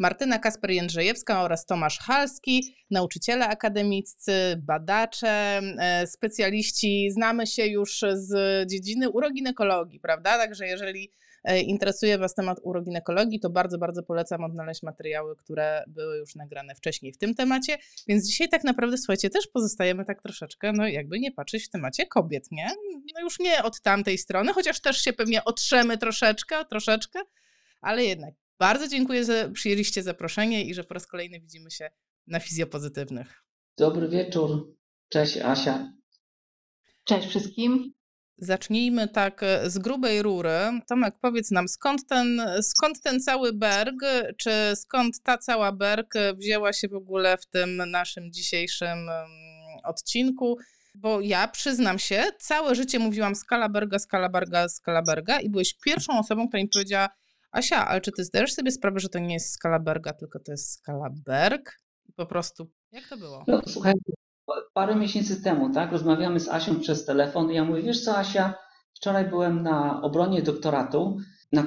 Martyna Kasper-Jędrzejewska oraz Tomasz Halski, nauczyciele akademiccy, badacze, e, specjaliści. Znamy się już z dziedziny uroginekologii, prawda? Także jeżeli E, interesuje Was temat uroginekologii, to bardzo, bardzo polecam odnaleźć materiały, które były już nagrane wcześniej w tym temacie. Więc dzisiaj tak naprawdę, słuchajcie, też pozostajemy tak troszeczkę, no jakby nie patrzeć w temacie kobiet, nie? No już nie od tamtej strony, chociaż też się pewnie otrzemy troszeczkę, troszeczkę, ale jednak bardzo dziękuję, że przyjęliście zaproszenie i że po raz kolejny widzimy się na fizjopozytywnych. Dobry wieczór. Cześć Asia. Cześć wszystkim. Zacznijmy tak e, z grubej rury. Tomek, powiedz nam, skąd ten, skąd ten cały berg, czy skąd ta cała berg wzięła się w ogóle w tym naszym dzisiejszym odcinku? Bo ja przyznam się, całe życie mówiłam skala berga, skala berga, skala berga i byłeś pierwszą osobą, która mi powiedziała Asia, ale czy ty zdajesz sobie sprawę, że to nie jest skala berga, tylko to jest skala berg? Po prostu, jak to było? No, słuchaj, parę miesięcy temu, tak, rozmawiamy z Asią przez telefon i ja mówię, wiesz co Asia, wczoraj byłem na obronie doktoratu na,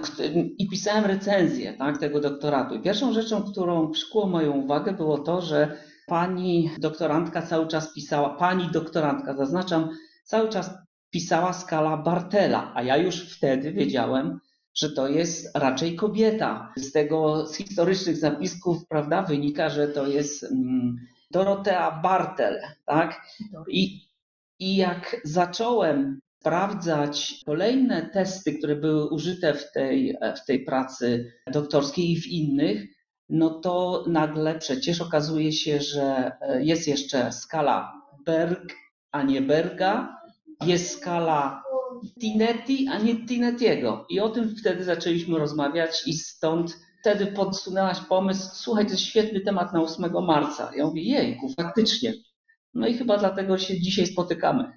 i pisałem recenzję tak, tego doktoratu. I pierwszą rzeczą, którą przykuło moją uwagę było to, że pani doktorantka cały czas pisała, pani doktorantka, zaznaczam, cały czas pisała skala Bartela, a ja już wtedy wiedziałem, że to jest raczej kobieta. Z tego, z historycznych zapisków, prawda, wynika, że to jest mm, Dorotea Bartel, tak? I, I jak zacząłem sprawdzać kolejne testy, które były użyte w tej, w tej pracy doktorskiej i w innych, no to nagle przecież okazuje się, że jest jeszcze skala Berg, a nie Berga, jest skala Tinetti, a nie Tinettiego. I o tym wtedy zaczęliśmy rozmawiać i stąd wtedy podsunęłaś pomysł, słuchaj, to jest świetny temat na 8 marca. Ja mówię, jejku, faktycznie. No i chyba dlatego się dzisiaj spotykamy.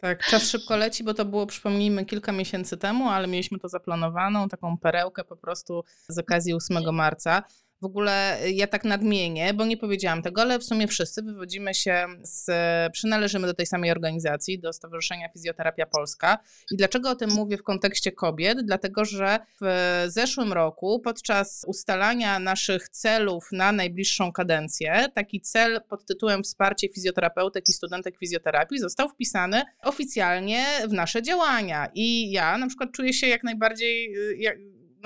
Tak, czas szybko leci, bo to było, przypomnijmy, kilka miesięcy temu, ale mieliśmy to zaplanowaną, taką perełkę po prostu z okazji 8 marca. W ogóle y, ja tak nadmienię, bo nie powiedziałam tego, ale w sumie wszyscy wywodzimy się z, przynależymy do tej samej organizacji, do Stowarzyszenia Fizjoterapia Polska. I dlaczego o tym mówię w kontekście kobiet? Dlatego, że w zeszłym roku podczas ustalania naszych celów na najbliższą kadencję, taki cel pod tytułem Wsparcie fizjoterapeutek i studentek fizjoterapii został wpisany oficjalnie w nasze działania. I ja na przykład czuję się jak najbardziej, y, jak,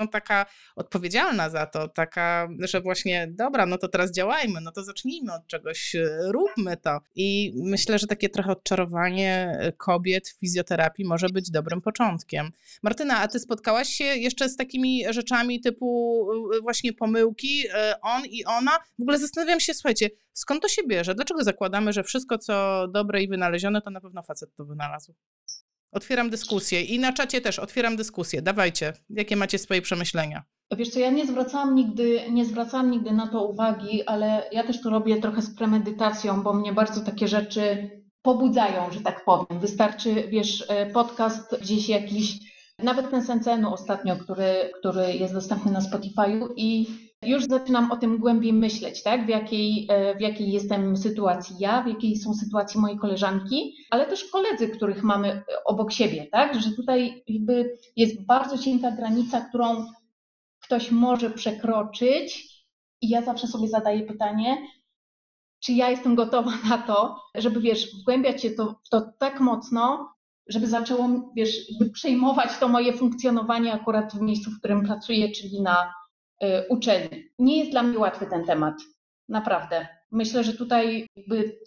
no, taka odpowiedzialna za to, taka, że właśnie dobra, no to teraz działajmy, no to zacznijmy od czegoś, e, róbmy to. I myślę, że takie trochę odczarowanie e, kobiet w fizjoterapii może być dobrym początkiem. Martyna, a ty spotkałaś się jeszcze z takimi rzeczami typu e, właśnie pomyłki, on i ona? W ogóle zastanawiam się, słuchajcie, skąd to się bierze? Dlaczego zakładamy, że wszystko, co dobre i wynalezione, to na pewno facet to wynalazł? Otwieram dyskusję i na czacie też otwieram dyskusję. Dawajcie, jakie macie swoje przemyślenia? Wiesz co, ja nie zwracałam nigdy, nie zwracałam nigdy na to uwagi, ale ja też to robię trochę z premedytacją, bo mnie bardzo takie rzeczy pobudzają, że tak powiem. Wystarczy, wiesz, e, podcast gdzieś jakiś, nawet ten Sencenu ostatnio, który, który jest dostępny na Spotify'u i już zaczynam o tym głębiej myśleć, tak? w, jakiej, e, w jakiej jestem sytuacji ja, w jakiej są sytuacji mojej koleżanki, ale też koledzy, których mamy e, obok siebie, tak? że tutaj jakby jest bardzo cienka granica, którą ktoś może przekroczyć i ja zawsze sobie zadaję pytanie, czy ja jestem gotowa na to, żeby wiesz, wgłębiać się to, to tak mocno, żeby zaczęło, wiesz, przejmować to moje funkcjonowanie akurat w miejscu, w którym pracuję, czyli na Y, uczelni. Nie jest dla mnie łatwy ten temat, naprawdę. Myślę, że tutaj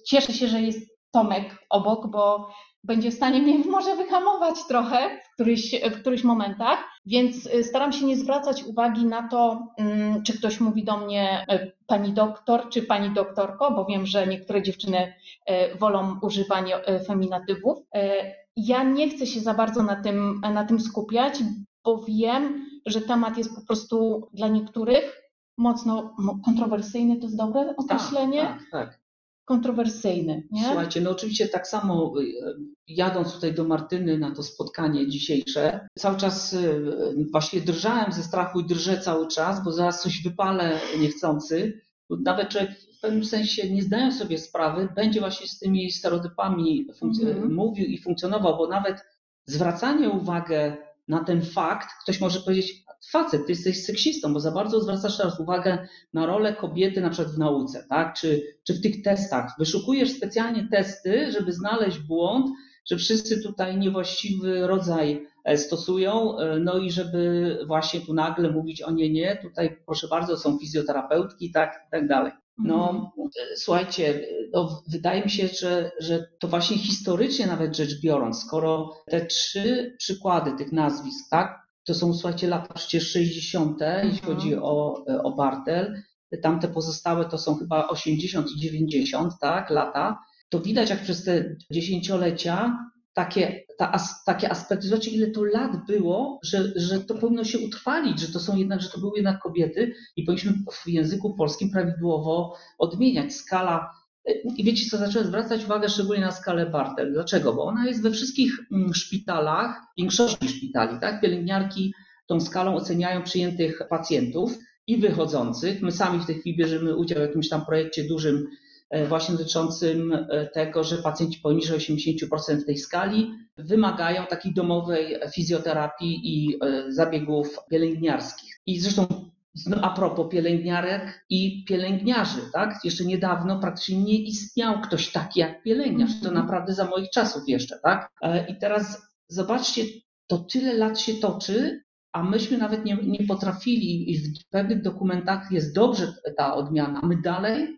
cieszę się, że jest Tomek obok, bo będzie w stanie mnie może wyhamować trochę w któryś, w któryś momentach, więc y, staram się nie zwracać uwagi na to, mm, czy ktoś mówi do mnie y, pani doktor, czy pani doktorko, bo wiem, że niektóre dziewczyny wolą używanie feminatywów. Ja nie chcę się za bardzo na tym, na tym skupiać, bo wiem, że temat jest po prostu dla niektórych mocno kontrowersyjny, to jest dobre tak, określenie? Tak, tak, tak. Kontrowersyjny, nie? Słuchajcie, no oczywiście tak samo y, jadąc tutaj do Martyny na to spotkanie dzisiejsze, cały czas y, właśnie drżałem ze strachu i drżę cały czas, bo zaraz coś wypalę niechcący. Nawet człowiek w pewnym sensie nie zdają sobie sprawy, będzie właśnie z tymi stereotypami mm -hmm. mówił i funkcjonował, bo nawet zwracanie uwagi na ten fakt, ktoś może powiedzieć, facet, ty jesteś seksistą, bo za bardzo zwracasz teraz uwagę na rolę kobiety na przykład w nauce, tak? czy, czy w tych testach. Wyszukujesz specjalnie testy, żeby znaleźć błąd, że wszyscy tutaj niewłaściwy rodzaj e, stosują, e, no i żeby właśnie tu nagle mówić o nie, nie, tutaj proszę bardzo, są fizjoterapeutki, tak, i tak dalej. No, Mhm. e, słuchajcie, no, wydaje mi się, że, że to właśnie historycznie nawet rzecz biorąc, skoro te trzy przykłady tych nazwisk, tak, to są, słuchajcie, lata przecież 60., jeśli Mhm. chodzi o, e, o Bartel, tamte pozostałe to są chyba 80 i 90, tak, lata, to widać jak przez te dziesięciolecia takie, ta, takie aspekty, zobaczcie ile to lat było, że, że to powinno się utrwalić, że to są jednak, że to były jednak kobiety i powinniśmy w języku polskim prawidłowo odmieniać. Skala i wiecie co, zacząłem zwracać uwagę szczególnie na skalę Bartel. Dlaczego? Bo ona jest we wszystkich mm, szpitalach, większości szpitali, tak? Pielęgniarki tą skalą oceniają przyjętych pacjentów i wychodzących. My sami w tej chwili bierzemy udział w jakimś tam projekcie dużym właśnie dotyczącym e, tego, że pacjenci poniżej 80% tej skali wymagają takiej domowej fizjoterapii i e, zabiegów pielęgniarskich. I zresztą a propos pielęgniarek i pielęgniarzy, tak? Jeszcze niedawno praktycznie nie istniał ktoś taki jak pielęgniarz. To Mhm. naprawdę za moich czasów jeszcze, tak? E, I teraz zobaczcie, to tyle lat się toczy, a myśmy nawet nie, nie potrafili i w pewnych dokumentach jest dobrze ta odmiana. My dalej e,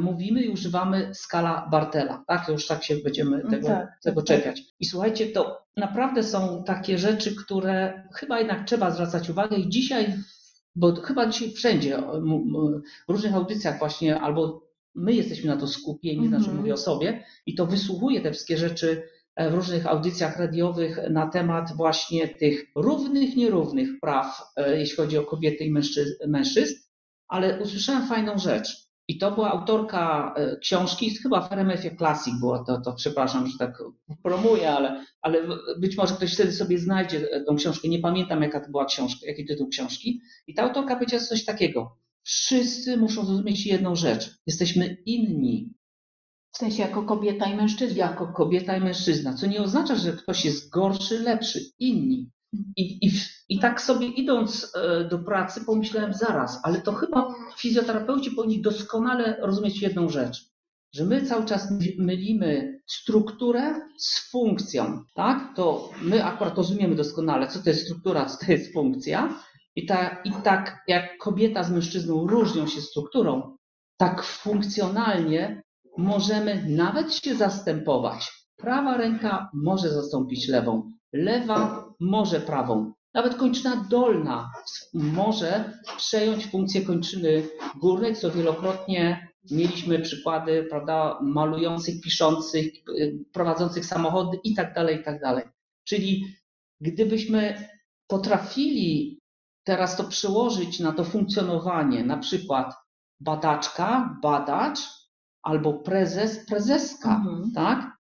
mówimy i używamy skala Bartela, tak? Już tak się będziemy tego, Tak, tego tak. czepiać. I słuchajcie, to naprawdę są takie rzeczy, które chyba jednak trzeba zwracać uwagę i dzisiaj bo chyba dzisiaj wszędzie, w różnych audycjach właśnie, albo my jesteśmy na to skupieni, znaczy Mhm. mówię o sobie, i to wysłuchuję te wszystkie rzeczy e, w różnych audycjach radiowych na temat właśnie tych równych, nierównych praw, e, jeśli chodzi o kobiety i mężczyzn, mężczyzn ale usłyszałem fajną rzecz. I to była autorka e, książki, chyba w RMF Classic było to, to przepraszam, że tak promuję, ale, ale być może ktoś wtedy sobie znajdzie e, tą książkę. Nie pamiętam, jaka to była książka, jaki tytuł książki. I ta autorka powiedziała coś takiego. Wszyscy muszą zrozumieć jedną rzecz. Jesteśmy inni W sensie jako kobieta i mężczyzna. jako kobieta i mężczyzna, co nie oznacza, że ktoś jest gorszy, lepszy, inni. I, i, I tak sobie idąc e, do pracy pomyślałem zaraz, ale to chyba fizjoterapeuci powinni doskonale rozumieć jedną rzecz, że my cały czas my- mylimy strukturę z funkcją, tak? To my akurat rozumiemy doskonale, co to jest struktura, co to jest funkcja. I, ta, I tak jak kobieta z mężczyzną różnią się strukturą, tak funkcjonalnie możemy nawet się zastępować. Prawa ręka może zastąpić lewą, lewa może prawą. Nawet kończyna dolna może przejąć funkcję kończyny górnej, co wielokrotnie mieliśmy przykłady, prawda, malujących, piszących, prowadzących samochody i tak dalej, i tak. Czyli gdybyśmy potrafili teraz to przełożyć na to funkcjonowanie, na przykład badaczka, badacz albo prezes, prezeska, Mhm. tak?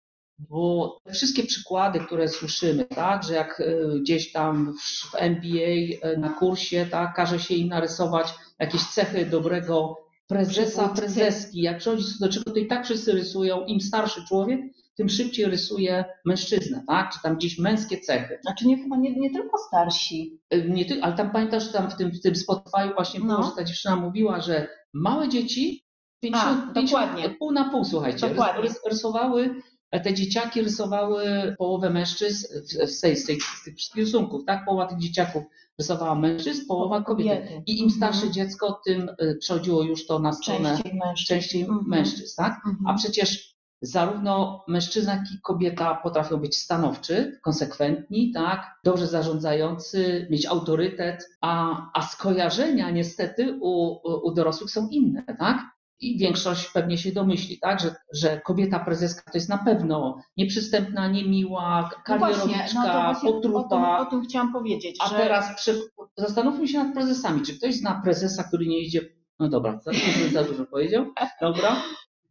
Bo te wszystkie przykłady, które słyszymy, tak, że jak e, gdzieś tam w MBA e, na kursie, tak, każe się im narysować jakieś cechy dobrego prezesa, prezeski, jak przychodzi do czego, to i tak wszyscy rysują, im starszy człowiek, tym szybciej rysuje mężczyznę, tak, czy tam gdzieś męskie cechy. Znaczy nie, chyba nie, nie tylko starsi. E, Nie ale tam pamiętasz, że tam w tym, w tym Spotify właśnie było, No. że ta dziewczyna mówiła, że małe dzieci 50, A, 50 dokładnie. pół na pół, słuchajcie, Dokładnie. rys, rysowały, te dzieciaki rysowały połowę mężczyzn w- z, tej, z, tej, z tych wszystkich rysunków, tak? Połowa tych dzieciaków rysowała mężczyzn, połowa kobiety. I im starsze Mhm. dziecko, tym e, przechodziło już to na stronę Częściej mężczyzn. częściej Mhm. mężczyzn, tak? Mhm. A przecież zarówno mężczyzna, jak i kobieta potrafią być stanowczy, konsekwentni, tak, dobrze zarządzający, mieć autorytet, a, a skojarzenia niestety u, u dorosłych są inne, tak? I większość pewnie się domyśli, tak, że, że kobieta prezeska to jest na pewno nieprzystępna, niemiła, No karierowiczka, no potrupa. o, tym, o tym chciałam powiedzieć, A że teraz przy, zastanówmy się nad prezesami. Czy ktoś zna prezesa, który nie idzie. No dobra, za, za dużo powiedział. Dobra.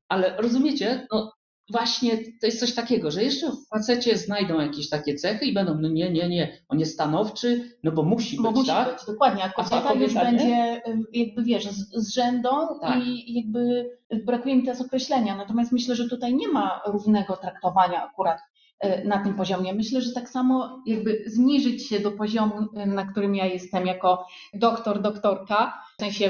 Ale rozumiecie, no właśnie to jest coś takiego, że jeszcze w facecie znajdą jakieś takie cechy i będą, no nie, nie, nie, on jest stanowczy, no bo musi bo być, musi tak? być, dokładnie, a kobieta, już nie? będzie jakby wiesz, z, z rzędą Tak. i jakby brakuje mi teraz określenia, natomiast myślę, że tutaj nie ma równego traktowania akurat e, na tym poziomie. Myślę, że tak samo jakby zniżyć się do poziomu, e, na którym ja jestem jako doktor, doktorka, w sensie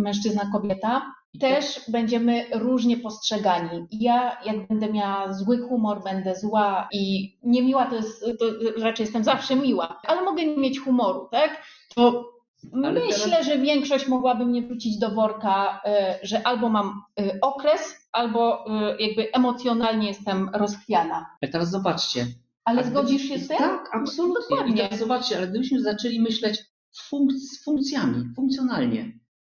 mężczyzna, kobieta, też będziemy różnie postrzegani. Ja, jak będę miała zły humor, będę zła i niemiła, to jest, to raczej jestem zawsze miła, ale mogę nie mieć humoru, tak? To ale myślę, teraz... że większość mogłaby mnie wrócić do worka, że albo mam okres, albo jakby emocjonalnie jestem rozchwiana. Ale teraz zobaczcie, ale zgodzisz się z tym? Tak, absolutnie. Dokładnie. I teraz zobaczcie, ale gdybyśmy zaczęli myśleć z funkcjami, funkcjonalnie,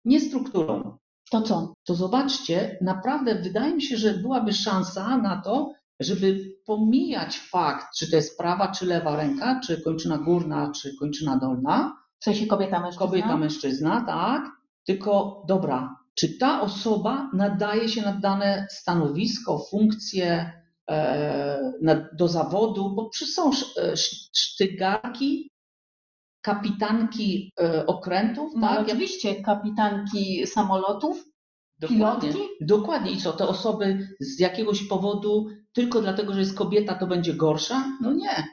nie strukturą. To co? To zobaczcie, naprawdę wydaje mi się, że byłaby szansa na to, żeby pomijać fakt, czy to jest prawa, czy lewa ręka, czy kończyna górna, czy kończyna dolna. W sensie kobieta, mężczyzna? Kobieta, mężczyzna, tak. Tylko, dobra, czy ta osoba nadaje się na dane stanowisko, funkcję, do zawodu, bo są e, sztygarki, kapitanki e, okrętów, no, tak? Oczywiście, kapitanki samolotów, Dokładnie, pilotki. dokładnie. I co, te osoby z jakiegoś powodu, tylko dlatego, że jest kobieta, to będzie gorsza? No nie.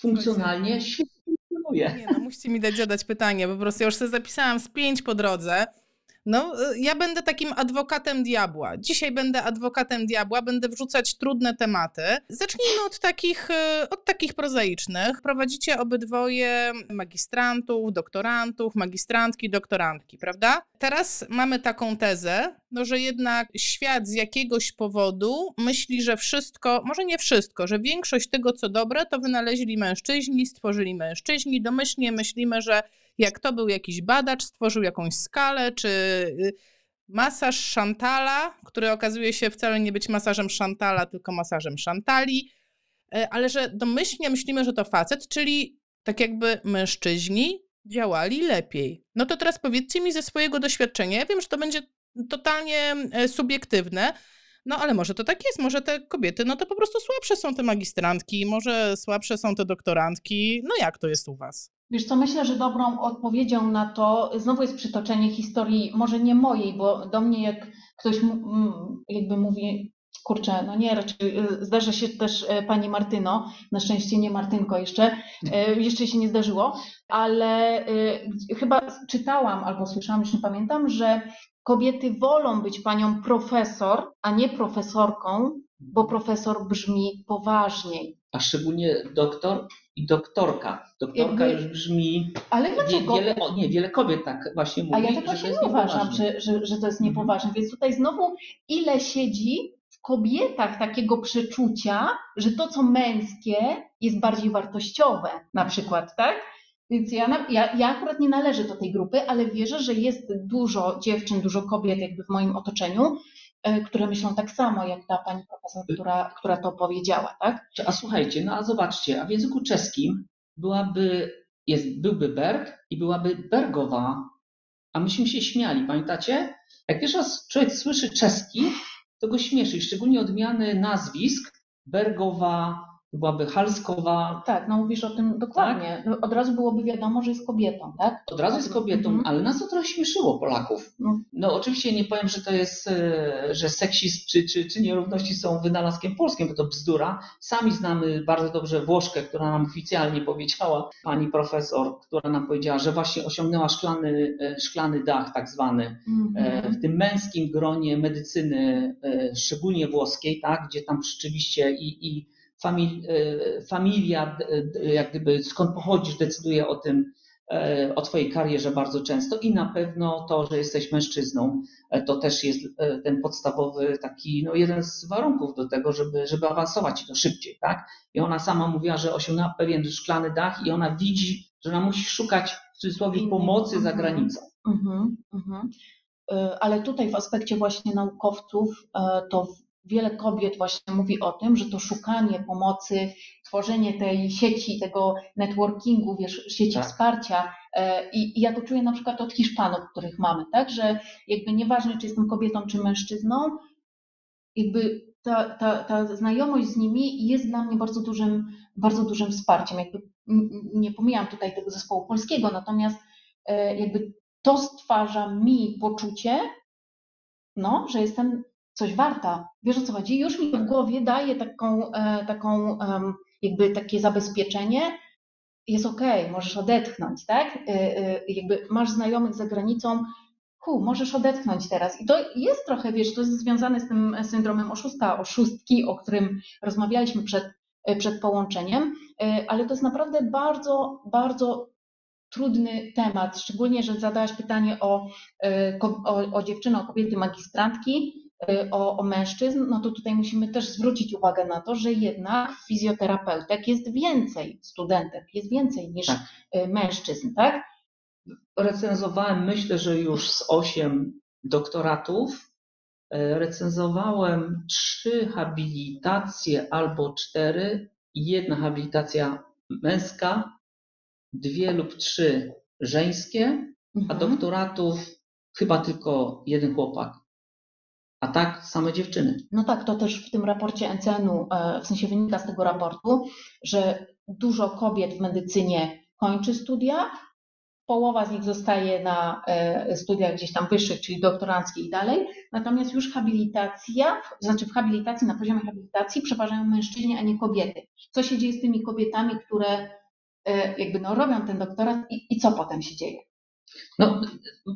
Funkcjonalnie świetnie funkcjonuje. Nie, no musicie mi dać zadać pytanie, po prostu ja już sobie zapisałam z pięć po drodze. No, y, ja będę takim adwokatem diabła. Dzisiaj będę adwokatem diabła, będę wrzucać trudne tematy. Zacznijmy od takich, y, od takich prozaicznych. Prowadzicie obydwoje magistrantów, doktorantów, magistrantki, doktorantki, prawda? Teraz mamy taką tezę, no, że jednak świat z jakiegoś powodu myśli, że wszystko, może nie wszystko, że większość tego, co dobre, to wynaleźli mężczyźni, stworzyli mężczyźni. Domyślnie myślimy, że jak to był jakiś badacz, stworzył jakąś skalę, czy y, masaż Chantala, który okazuje się wcale nie być masażem Chantala, tylko masażem Chantali, e, ale że domyślnie myślimy, że to facet, czyli tak jakby mężczyźni działali lepiej. No to teraz powiedzcie mi ze swojego doświadczenia, ja wiem, że to będzie totalnie e, subiektywne, no ale może to tak jest, może te kobiety, no to po prostu słabsze są te magistrantki, może słabsze są te doktorantki. No jak to jest u was? Wiesz co, myślę, że dobrą odpowiedzią na to znowu jest przytoczenie historii, może nie mojej, bo do mnie jak ktoś jakby mówi, kurczę, no nie, raczej y, zdarza się też e, pani Martyno, na szczęście nie Martynko jeszcze, e, jeszcze się nie zdarzyło, ale y, chyba czytałam albo słyszałam, już nie pamiętam, że kobiety wolą być panią profesor, a nie profesorką, bo profesor brzmi poważniej. A szczególnie doktor i doktorka. Doktorka Jakby... już brzmi. Ale dlaczego? Wiele, o, nie, wiele kobiet tak właśnie mówi. A ja tak właśnie nie uważam, że, że, że to jest mhm. niepoważne. Więc tutaj znowu ile siedzi w kobietach takiego przeczucia, że to, co męskie, jest bardziej wartościowe, na przykład, tak? Więc ja, ja, ja akurat nie należę do tej grupy, ale wierzę, że jest dużo dziewczyn, dużo kobiet jakby w moim otoczeniu, które myślą tak samo jak ta pani profesor, która, która to powiedziała, tak? A słuchajcie, no a zobaczcie, a w języku czeskim byłaby, jest, byłby Berg i byłaby Bergowa, a myśmy się śmiali, pamiętacie? Jak pierwszy raz człowiek słyszy czeski, to go śmieszy, szczególnie odmiany nazwisk, Bergowa, byłaby Halskowa. Tak, no mówisz o tym dokładnie. Tak? Od razu byłoby wiadomo, że jest kobietą, tak? Od razu jest kobietą, mhm. ale nas to trochę śmieszyło Polaków. No. no. oczywiście nie powiem, że to jest, e, że seksizm czy, czy, czy nierówności są wynalazkiem polskim, bo to bzdura. Sami znamy bardzo dobrze Włoszkę, która nam oficjalnie powiedziała, pani profesor, która nam powiedziała, że właśnie osiągnęła szklany, e, szklany dach tak zwany mhm. w tym męskim gronie medycyny, szczególnie włoskiej, tak, gdzie tam rzeczywiście i, i E, familia, jak gdyby skąd pochodzisz, decyduje o tym, e, o Twojej karierze bardzo często i na pewno to, że jesteś mężczyzną, e, to też jest ten podstawowy taki, no jeden z warunków do tego, żeby, żeby awansować i to szybciej, tak? I ona sama mówiła, że osiągnęła pewien szklany dach i ona widzi, że ona musi szukać w cudzysłowie pomocy za mhm. granicą. Mhm, mhm. Ale tutaj w aspekcie właśnie naukowców, to wiele kobiet właśnie mówi o tym, że to szukanie pomocy, tworzenie tej sieci, tego networkingu, wiesz, sieci tak. wsparcia. E, I, I, ja to czuję na przykład od Hiszpanów, których mamy, tak, że jakby nieważne, czy jestem kobietą, czy mężczyzną, jakby ta, ta, ta znajomość z nimi jest dla mnie bardzo dużym, bardzo dużym wsparciem. Jakby nie pomijam tutaj tego zespołu polskiego, natomiast e, jakby to stwarza mi poczucie, no, że jestem coś warta. Wiesz o co chodzi? Już mi w głowie daje taką, e, taką jakby takie zabezpieczenie, jest okay, możesz odetchnąć, tak? Y, y, jakby masz znajomych za granicą, ku, możesz odetchnąć teraz. I to jest trochę, wiesz, to jest związane z tym syndromem oszusta, oszustki, o którym rozmawialiśmy przed, przed połączeniem, ale to jest naprawdę bardzo, bardzo trudny temat, szczególnie, że zadałaś pytanie o, o, o dziewczynę, o kobiety magistrantki, o, o mężczyzn, no to tutaj musimy też zwrócić uwagę na to, że jednak fizjoterapeutek jest więcej studentek, jest więcej niż tak. Y, mężczyzn, tak? Recenzowałem, myślę, że już z osiem doktoratów. Y, recenzowałem trzy habilitacje albo cztery, jedna habilitacja męska, dwie lub trzy żeńskie, mhm. a doktoratów chyba tylko jeden chłopak a tak same dziewczyny. No tak, to też w tym raporcie NCN-u, e, w sensie wynika z tego raportu, że dużo kobiet w medycynie kończy studia, połowa z nich zostaje na e, studiach gdzieś tam wyższych, czyli doktoranckich i dalej, natomiast już habilitacja, znaczy w habilitacji, na poziomie habilitacji przeważają mężczyźni, a nie kobiety. Co się dzieje z tymi kobietami, które e, jakby no, robią ten doktorat i, i co potem się dzieje? No,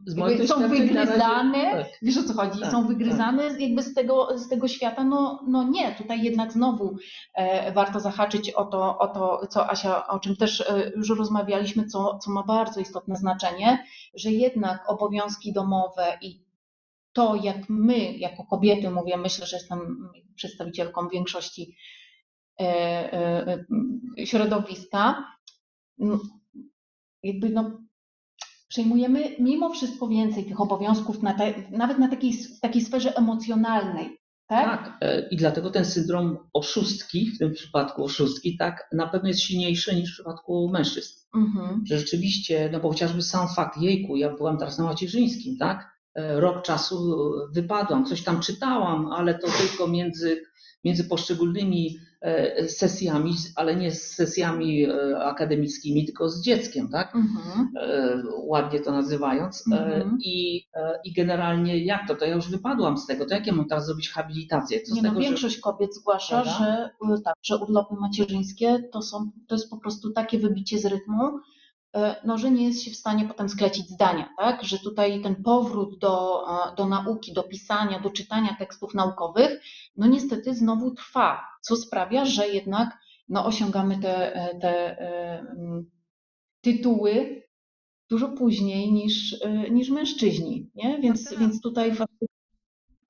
z są wygryzane, razie, tak. wiesz o co chodzi, tak, są wygryzane tak. jakby z tego, z tego świata, no, no nie, tutaj jednak znowu e, warto zahaczyć o to, o to, co Asia, o czym też e, już rozmawialiśmy, co, co ma bardzo istotne znaczenie, że jednak obowiązki domowe i to, jak my, jako kobiety, mówię, myślę, że jestem przedstawicielką większości e, e środowiska, jakby no, przejmujemy mimo wszystko więcej tych obowiązków, na te, nawet na takiej, takiej sferze emocjonalnej. Tak? tak, e, i dlatego ten syndrom oszustki, w tym przypadku oszustki, tak, na pewno jest silniejszy niż w przypadku mężczyzn. Mhm. Że rzeczywiście, no bo chociażby sam fakt, jejku, ja byłam teraz na macierzyńskim, tak, e, rok czasu wypadłam, coś tam czytałam, ale to tylko między, między poszczególnymi E, sesjami, ale nie z sesjami e, akademickimi, tylko z dzieckiem, tak? Mhm. E, ładnie to nazywając. Mhm. I, I generalnie jak to? To ja już wypadłam z tego. To jak ja mam teraz zrobić habilitację? Co nie, no, tego, większość że... kobiet zgłasza, że, tak, że urlopy macierzyńskie to, są, to jest po prostu takie wybicie z rytmu, no, że nie jest się w stanie potem sklecić zdania, tak? że tutaj ten powrót do, do nauki, do pisania, do czytania tekstów naukowych, no niestety znowu trwa, co sprawia, że jednak no, osiągamy te, te mm, tytuły dużo później niż, niż mężczyźni, nie? Więc, tak. więc tutaj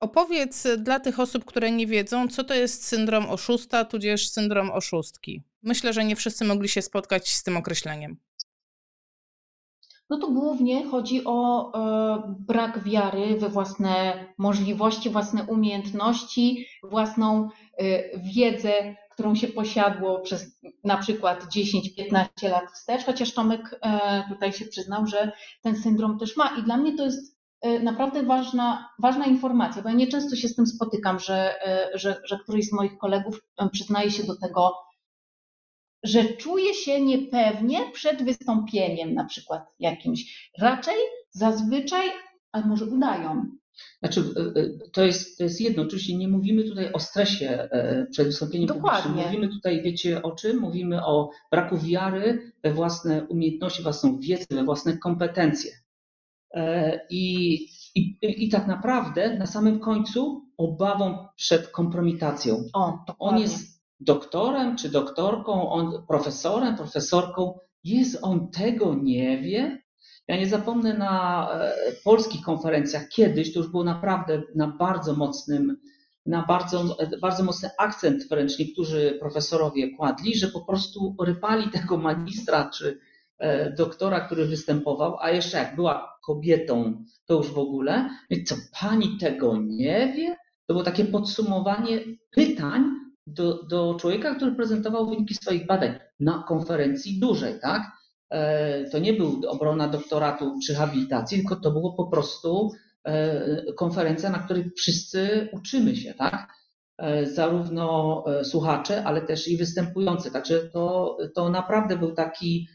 Opowiedz dla tych osób, które nie wiedzą, co to jest syndrom oszusta, tudzież syndrom oszustki. Myślę, że nie wszyscy mogli się spotkać z tym określeniem. No to głównie chodzi o e, brak wiary we własne możliwości, własne umiejętności, własną e, wiedzę, którą się posiadło przez na przykład 10-15 lat wstecz, chociaż Tomek e, tutaj się przyznał, że ten syndrom też ma. I dla mnie to jest naprawdę ważna, ważna informacja, bo ja nieczęsto się z tym spotykam, że, że, że któryś z moich kolegów przyznaje się do tego, że czuje się niepewnie przed wystąpieniem na przykład jakimś. Raczej zazwyczaj, ale może udają. Znaczy, e, e, to jest, to jest jedno. Oczywiście nie mówimy tutaj o stresie e, przed wystąpieniem Dokładnie. publicznym. Mówimy tutaj, wiecie o czym? Mówimy o braku wiary we własne umiejętności, własną wiedzę, we własne kompetencje. I, i, I tak naprawdę na samym końcu obawą przed kompromitacją. O, On jest doktorem czy doktorką, on profesorem, profesorką, jest on tego nie wie. Ja nie zapomnę na e, polskich konferencjach kiedyś, to już było naprawdę na bardzo mocnym, na bardzo, bardzo mocny akcent wręcz niektórzy profesorowie kładli, że po prostu rypali tego magistra czy e, doktora, który występował, a jeszcze jak była kobietą, to już w ogóle. Co pani tego nie wie? To było takie podsumowanie pytań, do, do człowieka, który prezentował wyniki swoich badań na konferencji dużej, tak? E, to nie był obrona doktoratu czy habilitacji, tylko to było po prostu e, konferencja, na której wszyscy uczymy się, tak? E, zarówno słuchacze, ale też i występujący. Także to, to naprawdę był taki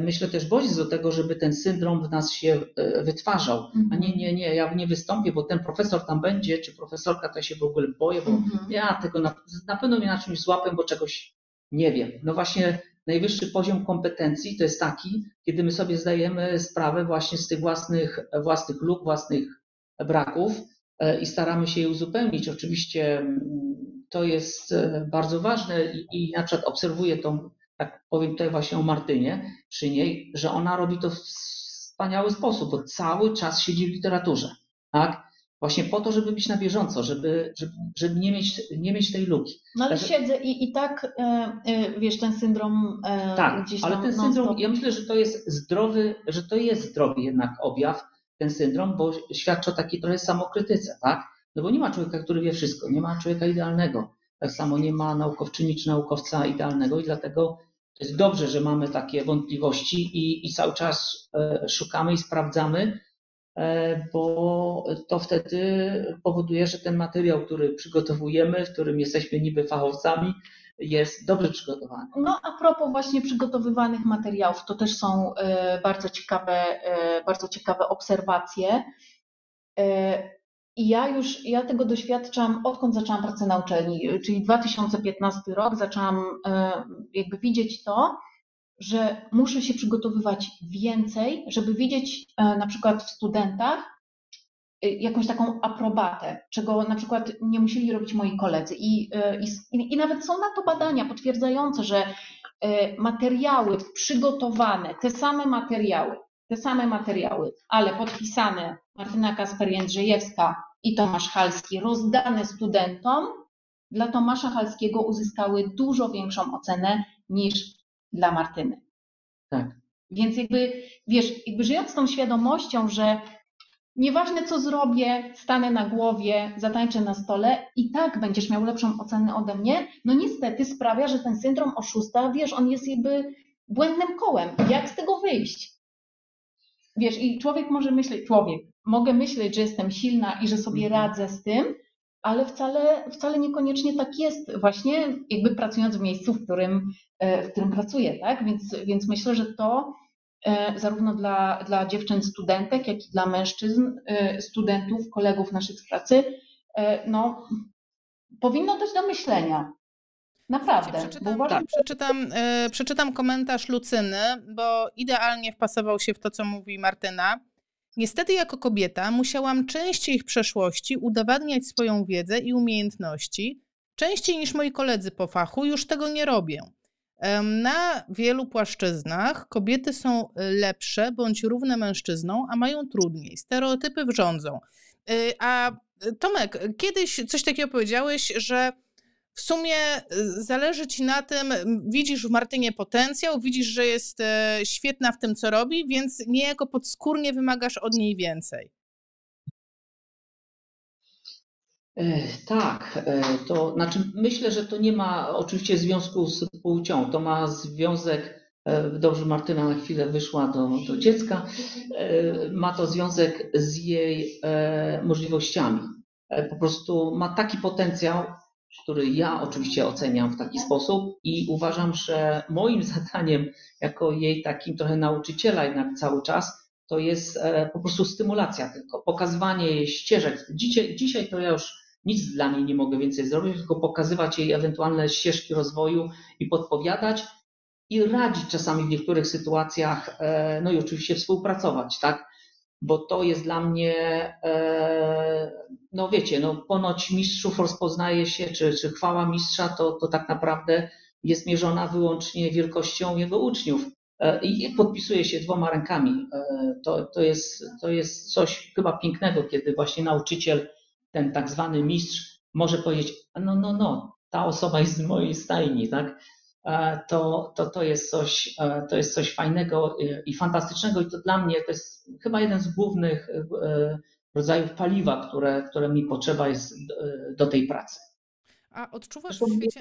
myślę też bodziec do tego, żeby ten syndrom w nas się e, wytwarzał. A nie, mhm. nie, nie, ja nie wystąpię, bo ten profesor tam będzie, czy profesorka, to ja się w ogóle boję, bo mm -hmm. ja tego na, na pewno mnie na czymś złapię, bo czegoś Nie wiem. No właśnie najwyższy poziom kompetencji to jest taki, kiedy my sobie zdajemy sprawę właśnie z tych własnych, własnych luk, własnych braków e, i staramy się je uzupełnić. Oczywiście mm, to jest e, bardzo ważne i, i na przykład obserwuję tą, tak powiem tutaj właśnie o Martynie przy niej, że ona robi to w wspaniały sposób, bo cały czas siedzi w literaturze, tak? Właśnie po to, żeby być na bieżąco, żeby, żeby, żeby nie, mieć, nie mieć tej luki. No ale Także... siedzę i, i tak, e, wiesz, ten syndrom e, tak, gdzieś tam... ale ten syndrom, ja myślę, że to jest zdrowy, że to jest zdrowy jednak objaw, ten syndrom, bo świadczy o takiej trochę samokrytyce, tak? No bo nie ma człowieka, który wie wszystko, nie ma człowieka idealnego. Tak samo nie ma naukowczyni czy naukowca idealnego i dlatego jest dobrze, że mamy takie wątpliwości i, i cały czas e, szukamy i sprawdzamy, e, bo to wtedy powoduje, że ten materiał, który przygotowujemy, w którym jesteśmy niby fachowcami, jest dobrze przygotowany. No a propos właśnie przygotowywanych materiałów, to też są e, bardzo ciekawe, bardzo ciekawe obserwacje. I ja już, ja tego doświadczam odkąd zaczęłam pracę na uczelni, czyli 2015 rok, zaczęłam e, jakby widzieć to, że muszę się przygotowywać więcej, żeby widzieć e, na przykład w studentach e, jakąś taką aprobatę, czego na przykład nie musieli robić moi koledzy. I, i, i nawet są na to badania potwierdzające, że materiały przygotowane, te same materiały, te same materiały, ale podpisane Martyna Kasper-Jędrzejewska i Tomasz Halski, rozdane studentom, dla Tomasza Halskiego uzyskały dużo większą ocenę niż dla Martyny. Tak. Więc jakby, wiesz, jakby żyjąc z tą świadomością, że nieważne co zrobię, stanę na głowie, zatańczę na stole i tak będziesz miał lepszą ocenę ode mnie, no niestety sprawia, że ten syndrom oszusta, wiesz, on jest jakby błędnym kołem. Jak z tego wyjść? Wiesz, i człowiek może myśleć, człowiek, mogę myśleć, że jestem silna i że sobie mhm. radzę z tym, ale wcale, wcale niekoniecznie tak jest, właśnie jakby pracując w miejscu, w którym, e, w którym pracuję, tak? Więc, więc myślę, że to e, zarówno dla, dla dziewczyn studentek, jak i dla mężczyzn, e, studentów, kolegów naszych z pracy, no, powinno dać do myślenia. Naprawdę. Przeczytam, tak, przeczytam, przeczytam komentarz Lucyny, bo idealnie wpasował się w to, co mówi Martyna. Niestety, jako kobieta, musiałam częściej w przeszłości udowadniać swoją wiedzę i umiejętności, częściej niż moi koledzy po fachu, już tego nie robię. Na wielu płaszczyznach kobiety są lepsze bądź równe mężczyznom, a mają trudniej. Stereotypy wrządzą. Y, a Tomek, kiedyś coś takiego powiedziałeś, że w sumie y, zależy ci na tym, widzisz w Martynie potencjał, widzisz, że jest e, świetna w tym, co robi, więc niejako podskórnie wymagasz od niej więcej. E, tak, e, to znaczy myślę, że to nie ma oczywiście związku z płcią. To ma związek, dobrze Martyna na chwilę wyszła do, do dziecka, ma to związek z jej możliwościami. Po prostu ma taki potencjał, który ja oczywiście oceniam w taki sposób i uważam, że moim zadaniem jako jej takim trochę nauczyciela jednak cały czas to jest e, po prostu stymulacja tylko, pokazywanie jej ścieżek. Dzisiaj, dzisiaj to ja już nic dla niej nie mogę więcej zrobić, tylko pokazywać jej ewentualne ścieżki rozwoju i podpowiadać i radzić czasami w niektórych sytuacjach, e, no i oczywiście współpracować, tak? Bo to jest dla mnie, e, no wiecie, no ponoć mistrzów rozpoznaje się, czy, czy chwała mistrza to, to tak naprawdę jest mierzona wyłącznie wielkością jego uczniów. E, I podpisuje się dwoma rękami. E, to, to, jest, to jest coś chyba pięknego, kiedy właśnie nauczyciel, ten tak zwany mistrz, może powiedzieć: No, no, no, ta osoba jest z mojej stajni, tak? E, to, to, to, jest coś, e, to jest coś fajnego i fantastycznego i to dla mnie to jest chyba jeden z głównych e, rodzajów paliwa, które, które mi potrzeba jest do tej pracy. A odczuwasz w świecie...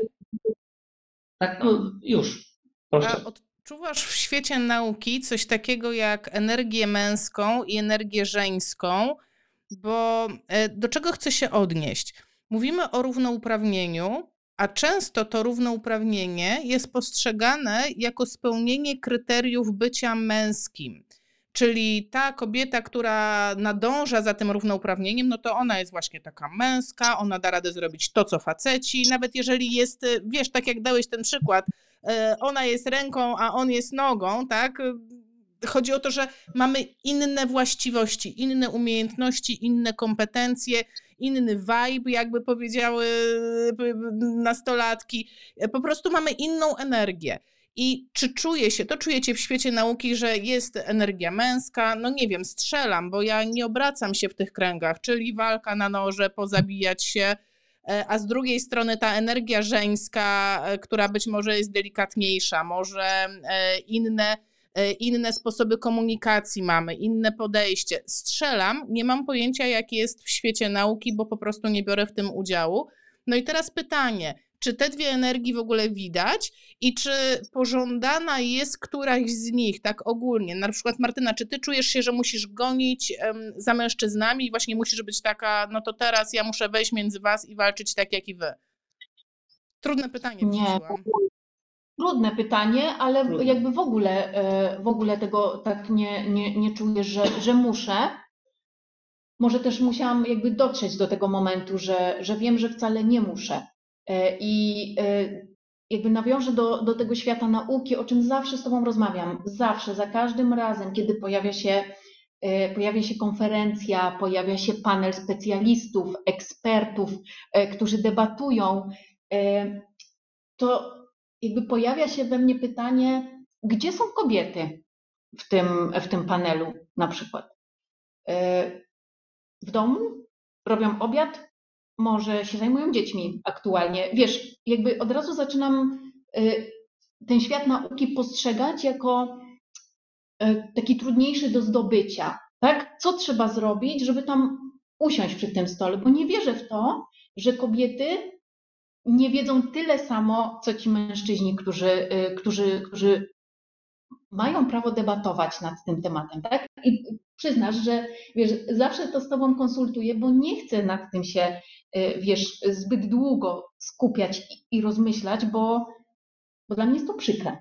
Tak, no już. Proszę. A odczuwasz w świecie nauki coś takiego jak energię męską i energię żeńską, bo do czego chcę się odnieść? Mówimy o równouprawnieniu, a często to równouprawnienie jest postrzegane jako spełnienie kryteriów bycia męskim. Czyli ta kobieta, która nadąża za tym równouprawnieniem, no to ona jest właśnie taka męska, ona da radę zrobić to, co faceci, nawet jeżeli jest, y, wiesz, tak jak dałeś ten przykład, y, ona jest ręką, a on jest nogą, tak? Chodzi o to, że mamy inne właściwości, inne umiejętności, inne kompetencje, inny vibe, jakby powiedziały nastolatki. Po prostu mamy inną energię. I czy czuje się, to czujecie w świecie nauki, że jest energia męska? No nie wiem, strzelam, bo ja nie obracam się w tych kręgach, czyli walka na noże, pozabijać się, e, a z drugiej strony ta energia żeńska, e, która być może jest delikatniejsza, może e, inne, inne sposoby komunikacji mamy, inne podejście. Strzelam, nie mam pojęcia, jak jest w świecie nauki, bo po prostu nie biorę w tym udziału. No i teraz pytanie, czy te dwie energii w ogóle widać i czy pożądana jest któraś z nich, tak ogólnie. Na przykład, Martyna, czy ty czujesz się, że musisz gonić um, za mężczyznami i właśnie musisz być taka, no to teraz ja muszę wejść między was i walczyć tak jak i wy? Trudne pytanie. Nie. Trudne pytanie, ale Trudne. jakby w ogóle, e, w ogóle tego tak nie, nie, nie czuję, że, że muszę. Może też musiałam jakby dotrzeć do tego momentu, że, że wiem, że wcale nie muszę. E, I e, jakby nawiążę do, do tego świata nauki, o czym zawsze z Tobą rozmawiam. Zawsze, za każdym razem, kiedy pojawia się, pojawia się konferencja, pojawia się panel specjalistów, ekspertów, którzy debatują, to jakby pojawia się we mnie pytanie, gdzie są kobiety w tym, w tym panelu na przykład? W domu? Robią obiad? może się zajmują dziećmi aktualnie. Wiesz, jakby od razu zaczynam y, ten świat nauki postrzegać jako y, taki trudniejszy do zdobycia. Tak? Co trzeba zrobić, żeby tam usiąść przy tym stole? Bo nie wierzę w to, że kobiety nie wiedzą tyle samo, co ci mężczyźni, którzy, y, którzy, którzy mają prawo debatować nad tym tematem, tak? I przyznasz, że wiesz, zawsze to z Tobą konsultuję, bo nie chcę nad tym się, y, wiesz, zbyt długo skupiać i, rozmyślać, bo, bo dla mnie jest to przykre.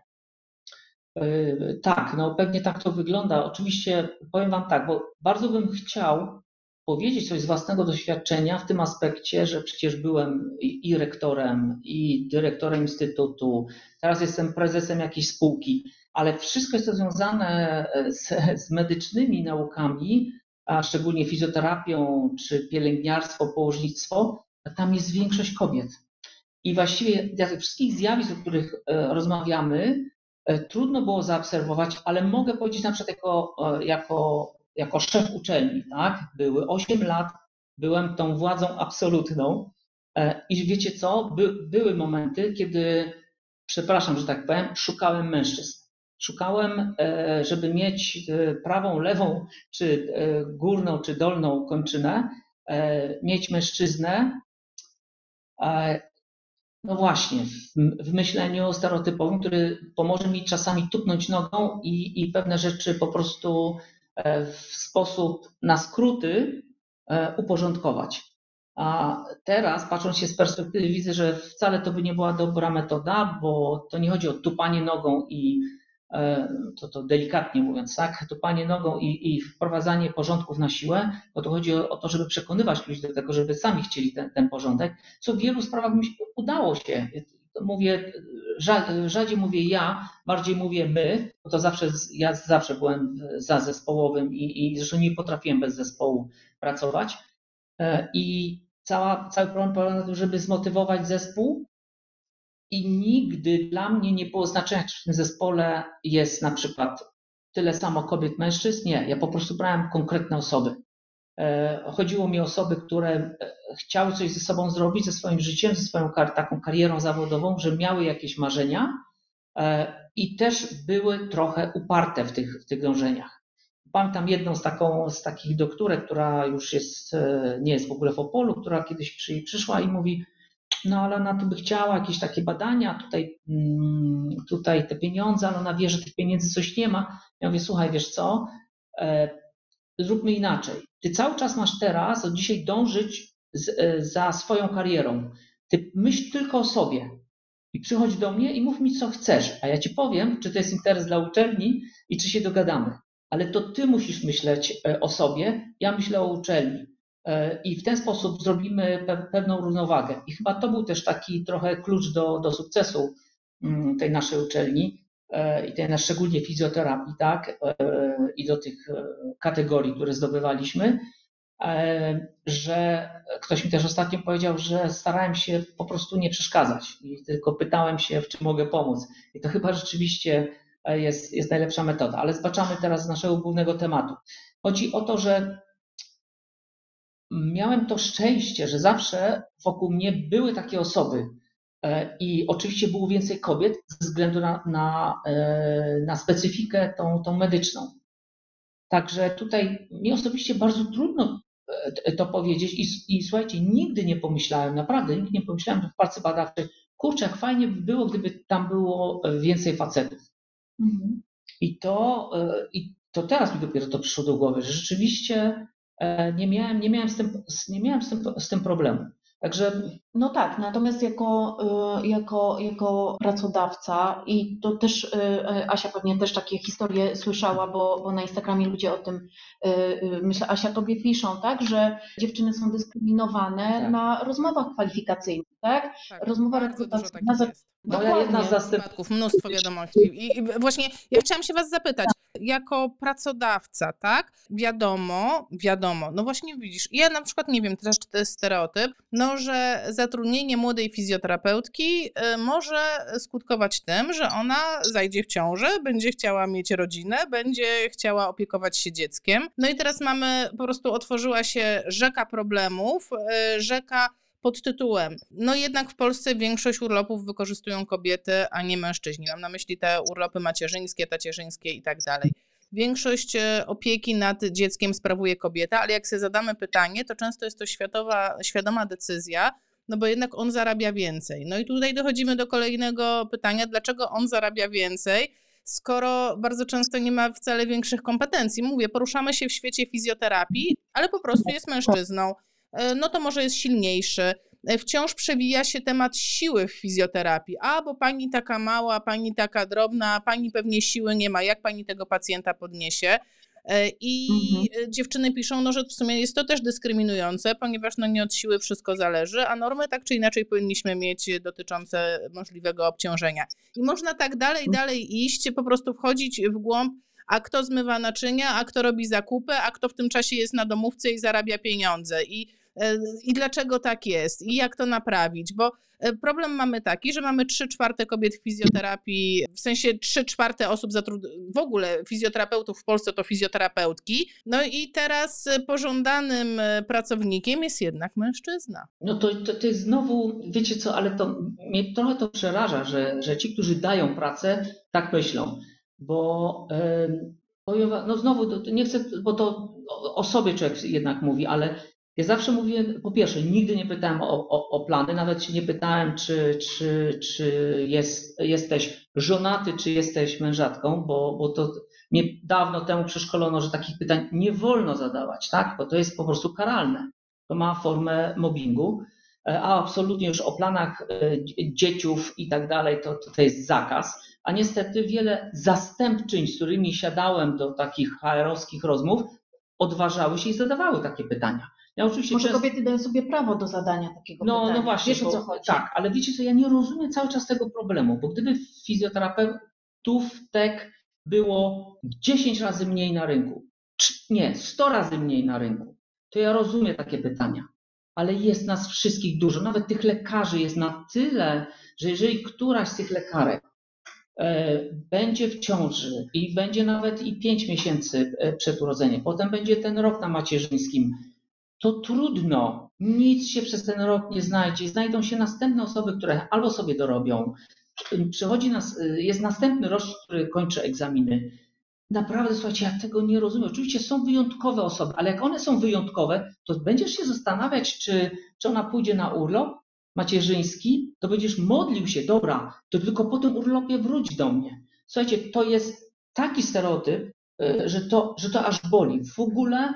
Yy, tak, no pewnie tak to wygląda. Oczywiście powiem Wam tak, bo bardzo bym chciał powiedzieć coś z własnego doświadczenia w tym aspekcie, że przecież byłem i, i rektorem, i dyrektorem instytutu, teraz jestem prezesem jakiejś spółki ale wszystko jest to związane e, z, z medycznymi naukami, a szczególnie fizjoterapią czy pielęgniarstwo, położnictwo, tam jest większość kobiet. I właściwie z tych wszystkich zjawisk, o których e, rozmawiamy, e, trudno było zaobserwować, ale mogę powiedzieć na przykład jako, jako, jako szef uczelni, tak? Były 8 lat, byłem tą władzą absolutną i wiecie co, By, były momenty, kiedy, przepraszam, że tak powiem, szukałem mężczyzn. Szukałem, e, żeby mieć e, prawą, lewą, czy e, górną, czy dolną kończynę, mieć mężczyznę. No właśnie, w myśleniu stereotypowym, który pomoże mi czasami tupnąć nogą i, i pewne rzeczy po prostu w sposób na skróty uporządkować. A teraz, patrząc się z perspektywy, widzę, że wcale to by nie była dobra metoda, bo to nie chodzi o tupanie nogą i E, to, to delikatnie mówiąc, tak, tupanie nogą i, i wprowadzanie porządków na siłę, bo to chodzi o, o, to, żeby przekonywać ludzi do tego, żeby sami chcieli ten, ten porządek, co w wielu sprawach mi się udało się. Mówię, rzadziej mówię ja, bardziej mówię my, bo to zawsze, ja zawsze byłem za zespołowym i, i zresztą nie potrafiłem bez zespołu pracować. E, I cała, cały problem polega na tym, żeby zmotywować zespół, i nigdy dla mnie nie było znaczenia, czy w tym zespole jest na przykład tyle samo kobiet, mężczyzn. Nie, ja po prostu brałem konkretne osoby. E, chodziło mi o osoby, które e, chciały coś ze sobą zrobić, ze swoim życiem, ze swoją taką karierą zawodową, że miały jakieś marzenia e, i też były trochę uparte w tych, w tych dążeniach. Pamiętam jedną z, taką, z takich doktorek, która już jest, nie jest w ogóle w Opolu, która kiedyś przy, przyszła i mówi, no ale ona tu by chciała jakieś takie badania, tutaj, mm, tutaj te pieniądze, ale ona wie, że tych pieniędzy coś nie ma. Ja mówię, słuchaj, wiesz co, zróbmy inaczej. Ty cały czas masz teraz od dzisiaj dążyć z, e, za swoją karierą. Ty myśl tylko o sobie i przychodź do mnie i mów mi, co chcesz, a ja ci powiem, czy to jest interes dla uczelni i czy się dogadamy. ale to ty musisz myśleć o sobie, ja myślę o uczelni. I w ten sposób zrobimy pewną równowagę. I chyba to był też taki trochę klucz do, do sukcesu mm, tej naszej uczelni, i tej szczególnie fizjoterapii, tak, i do tych kategorii, które zdobywaliśmy, że ktoś mi też ostatnio powiedział, że starałem się po prostu nie przeszkadzać i tylko pytałem się, w czym mogę pomóc. I to chyba rzeczywiście jest, jest najlepsza metoda. Ale zbaczamy teraz z naszego głównego tematu. Chodzi o to, że miałem to szczęście, że zawsze wokół mnie były takie osoby, E, I oczywiście było więcej kobiet ze względu na, na, e, na specyfikę tą, tą medyczną. Także tutaj mi osobiście bardzo trudno e, to powiedzieć i, i słuchajcie, nigdy nie pomyślałem, naprawdę nigdy nie pomyślałem w pracy badawczej, kurczę, jak fajnie by było, gdyby tam było więcej facetów. Mhm. I, to, I to teraz mi dopiero to przyszło do głowy, że rzeczywiście nie miałem, nie miałem, z, tym, nie miałem z, tym, z tym problemu. Także no tak, natomiast jako, y, jako, jako pracodawca i to też y, y, Asia pewnie też takie historie słyszała, bo, bo na Instagramie ludzie o tym, myślę, Asia tobie piszą, tak, że dziewczyny są dyskryminowane tak. na rozmowach kwalifikacyjnych, tak? tak Rozmowa rekrutacyjna. Moja jedna z zastępków, mnóstwo wiadomości. I, I właśnie ja chciałam się was zapytać, jako pracodawca, tak? Wiadomo, wiadomo, no właśnie widzisz, ja na przykład nie wiem też, czy to jest stereotyp, no że zatrudnienie młodej fizjoterapeutki y, może skutkować tym, że ona zajdzie w ciążę, będzie chciała mieć rodzinę, będzie chciała opiekować się dzieckiem. No i teraz mamy, po prostu otworzyła się rzeka problemów, y, rzeka pod tytułem No jednak w Polsce większość urlopów wykorzystują kobiety, a nie mężczyźni. Mam na myśli te urlopy macierzyńskie, tacierzyńskie i tak dalej. Większość e, opieki nad dzieckiem sprawuje kobieta, ale jak sobie zadamy pytanie, to często jest to światowa, świadoma decyzja, no bo jednak on zarabia więcej. No i tutaj dochodzimy do kolejnego pytania, dlaczego on zarabia więcej, skoro bardzo często nie ma wcale większych kompetencji. Mówię, poruszamy się w świecie fizjoterapii, ale po prostu jest mężczyzną. E, no to może jest silniejszy. E, wciąż przewija się temat siły w fizjoterapii. A, bo pani taka mała, pani taka drobna, pani pewnie siły nie ma, jak pani tego pacjenta podniesie? E, I mhm. dziewczyny piszą, no, że w sumie jest to też dyskryminujące, ponieważ no, nie od siły wszystko zależy, a normy tak czy inaczej powinniśmy mieć dotyczące możliwego obciążenia. I można tak dalej, dalej iść, po prostu wchodzić w głąb a kto zmywa naczynia, a kto robi zakupy, a kto w tym czasie jest na domówce i zarabia pieniądze. I i dlaczego tak jest i jak to naprawić, bo e, problem mamy taki, że mamy 3 czwarte kobiet w fizjoterapii, w sensie 3 czwarte osób zatrudnionych, w ogóle fizjoterapeutów w Polsce to fizjoterapeutki, no i teraz pożądanym e, pracownikiem jest jednak mężczyzna. No to, to, to jest znowu, wiecie co, ale to mnie trochę to przeraża, że, że ci, którzy dają pracę, tak myślą, bo yy, no znowu, nie chcę, bo to o sobie człowiek jednak mówi, ale ja zawsze mówiłem, po pierwsze, nigdy nie pytałem o, o, o plany, nawet się nie pytałem, czy, czy, czy jest, jesteś żonaty, czy jesteś mężatką, bo, bo to mnie dawno temu przeszkolono, że takich pytań nie wolno zadawać, tak? Bo to jest po prostu karalne. To ma formę mobbingu, a absolutnie już o planach e, dzieciów i tak dalej, to, to jest zakaz. A niestety wiele zastępczyń, z którymi siadałem do takich HR-owskich rozmów, odważały się i zadawały takie pytania. Ja oczywiście Może często... kobiety dają sobie prawo do zadania takiego no, pytania. No właśnie, Wiesz, o co chodzi. Tak, ale wiecie co, ja nie rozumiem cały czas tego problemu, bo gdyby fizjoterapeutów tek było 10 razy mniej na rynku, nie, 100 razy mniej na rynku, to ja rozumiem takie pytania. Ale jest nas wszystkich dużo, nawet tych lekarzy jest na tyle, że jeżeli któraś z tych lekarek e, będzie w ciąży i będzie nawet i 5 miesięcy e, przed urodzeniem, potem będzie ten rok na macierzyńskim, to trudno, nic się przez ten rok nie znajdzie. Znajdą się następne osoby, które albo sobie dorobią, przychodzi nas, jest następny rok, który kończy egzaminy. Naprawdę, słuchajcie, ja tego nie rozumiem. Oczywiście są wyjątkowe osoby, ale jak one są wyjątkowe, to będziesz się zastanawiać, czy, czy ona pójdzie na urlop macierzyński, to będziesz modlił się, dobra, to tylko po tym urlopie wróć do mnie. Słuchajcie, to jest taki stereotyp, y, że to, że to aż boli. W ogóle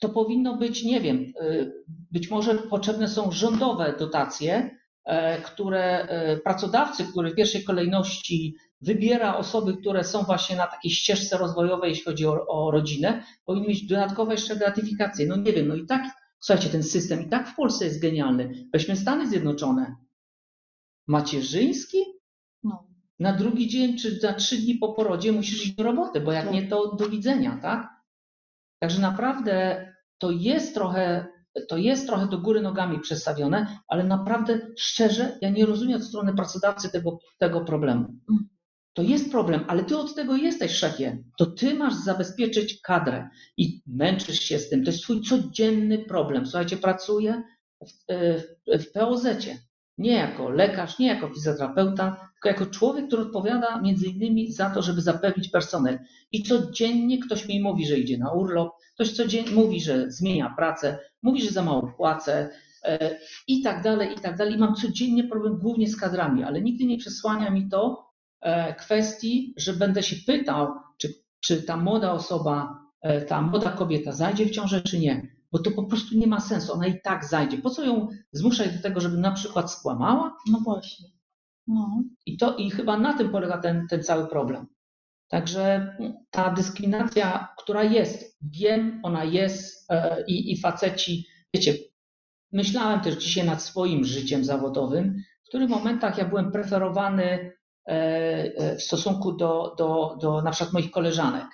to powinno być, nie wiem, y, być może potrzebne są rządowe dotacje, e, które e, pracodawcy, który w pierwszej kolejności wybiera osoby, które są właśnie na takiej ścieżce rozwojowej, jeśli chodzi o, o rodzinę, powinien mieć dodatkowe jeszcze gratyfikacje. No nie wiem, no i tak, słuchajcie, ten system i tak w Polsce jest genialny. Weźmy Stany Zjednoczone. Macierzyński? No. Na drugi dzień czy za trzy dni po porodzie musisz iść do roboty, bo jak Tak. nie, to do widzenia, tak? Także naprawdę to jest trochę, to jest trochę do góry nogami przestawione, ale naprawdę szczerze, ja nie rozumiem od strony pracodawcy tego, tego problemu. Mm. To jest problem, ale ty od tego jesteś szefie. To ty masz zabezpieczyć kadrę i męczysz się z tym. To jest twój codzienny problem. Słuchajcie, pracuję w, w, w POZ-cie. Nie jako lekarz, nie jako fizjoterapeuta, tylko jako człowiek, który odpowiada między innymi za to, żeby zapewnić personel. I codziennie ktoś mi mówi, że idzie na urlop, ktoś codziennie mówi, że zmienia pracę, mówi, że za mało płacę e, i tak dalej, i tak dalej. I mam codziennie problem głównie z kadrami, ale nigdy nie przesłania mi to e, kwestii, że będę się pytał, czy, czy ta młoda osoba, e, ta młoda kobieta zajdzie w ciążę, czy nie. Bo to po prostu nie ma sensu, ona i tak zajdzie. Po co ją zmuszać do tego, żeby na przykład skłamała? No właśnie. No. I, to, I chyba na tym polega ten, ten cały problem. Także ta dyskryminacja, która jest, wiem, ona jest e, i, i faceci, wiecie, myślałem też dzisiaj nad swoim życiem zawodowym, w których momentach ja byłem preferowany e, e, w stosunku do, do, do na przykład moich koleżanek.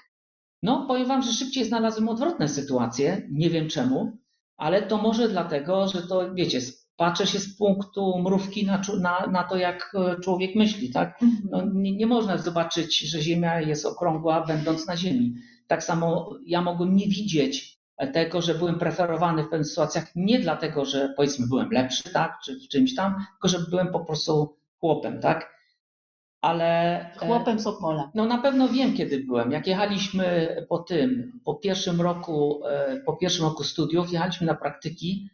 No, powiem Wam, że szybciej znalazłem odwrotne sytuacje, nie wiem czemu, ale to może dlatego, że to, wiecie, patrzę się z punktu mrówki na, na, na to, jak e, człowiek myśli, tak? No, nie, nie można zobaczyć, że Ziemia jest okrągła, będąc na Ziemi. Tak samo ja mogłem nie widzieć tego, że byłem preferowany w pewnych sytuacjach, nie dlatego, że powiedzmy byłem lepszy, tak, czy w czymś tam, tylko że byłem po prostu chłopem, tak? Ale. e, Chłopem z Opola. no na pewno wiem, kiedy byłem. Jak jechaliśmy po tym, po pierwszym roku, e, po pierwszym roku studiów, jechaliśmy na praktyki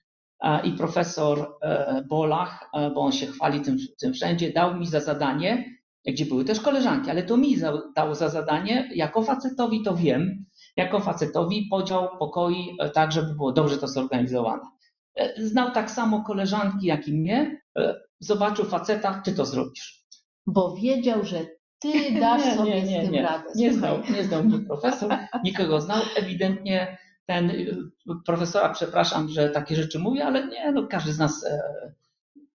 i profesor e, Bolach, bo on się chwali tym, tym wszędzie, dał mi za zadanie, gdzie były też koleżanki, ale to mi za, dał za zadanie, jako facetowi to wiem, jako facetowi podział pokoi tak, żeby było dobrze to zorganizowane. Znał tak samo koleżanki, jak i mnie, zobaczył faceta, ty to zrobisz. Bo wiedział, że ty dasz Nie, sobie nie, nie, z tym radę. Nie znał, nie znał mnie profesor, nikogo znał. Ewidentnie ten y, profesora, przepraszam, że takie rzeczy mówię, ale nie, no każdy z nas, e,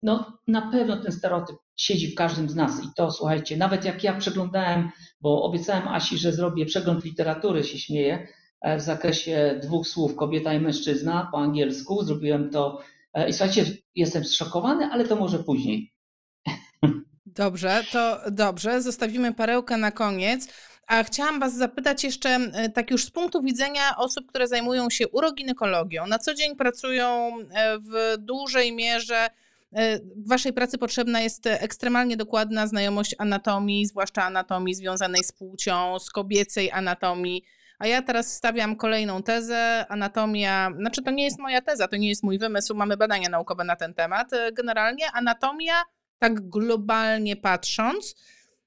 no na pewno ten stereotyp siedzi w każdym z nas i to słuchajcie, nawet jak ja przeglądałem, bo obiecałem Asi, że zrobię przegląd literatury, się śmieję, e, w zakresie dwóch słów kobieta i mężczyzna po angielsku, zrobiłem to e, i słuchajcie, jestem zszokowany, ale to może później. Dobrze, to dobrze. Zostawimy perełkę na koniec. A chciałam Was zapytać jeszcze, tak już z punktu widzenia osób, które zajmują się uroginekologią, na co dzień pracują e, w dużej mierze. e, W Waszej pracy potrzebna jest ekstremalnie dokładna znajomość anatomii, zwłaszcza anatomii związanej z płcią, z kobiecej anatomii. A ja teraz stawiam kolejną tezę. Anatomia, znaczy to nie jest moja teza, to nie jest mój wymysł, mamy badania naukowe na ten temat. E, Generalnie anatomia tak globalnie patrząc,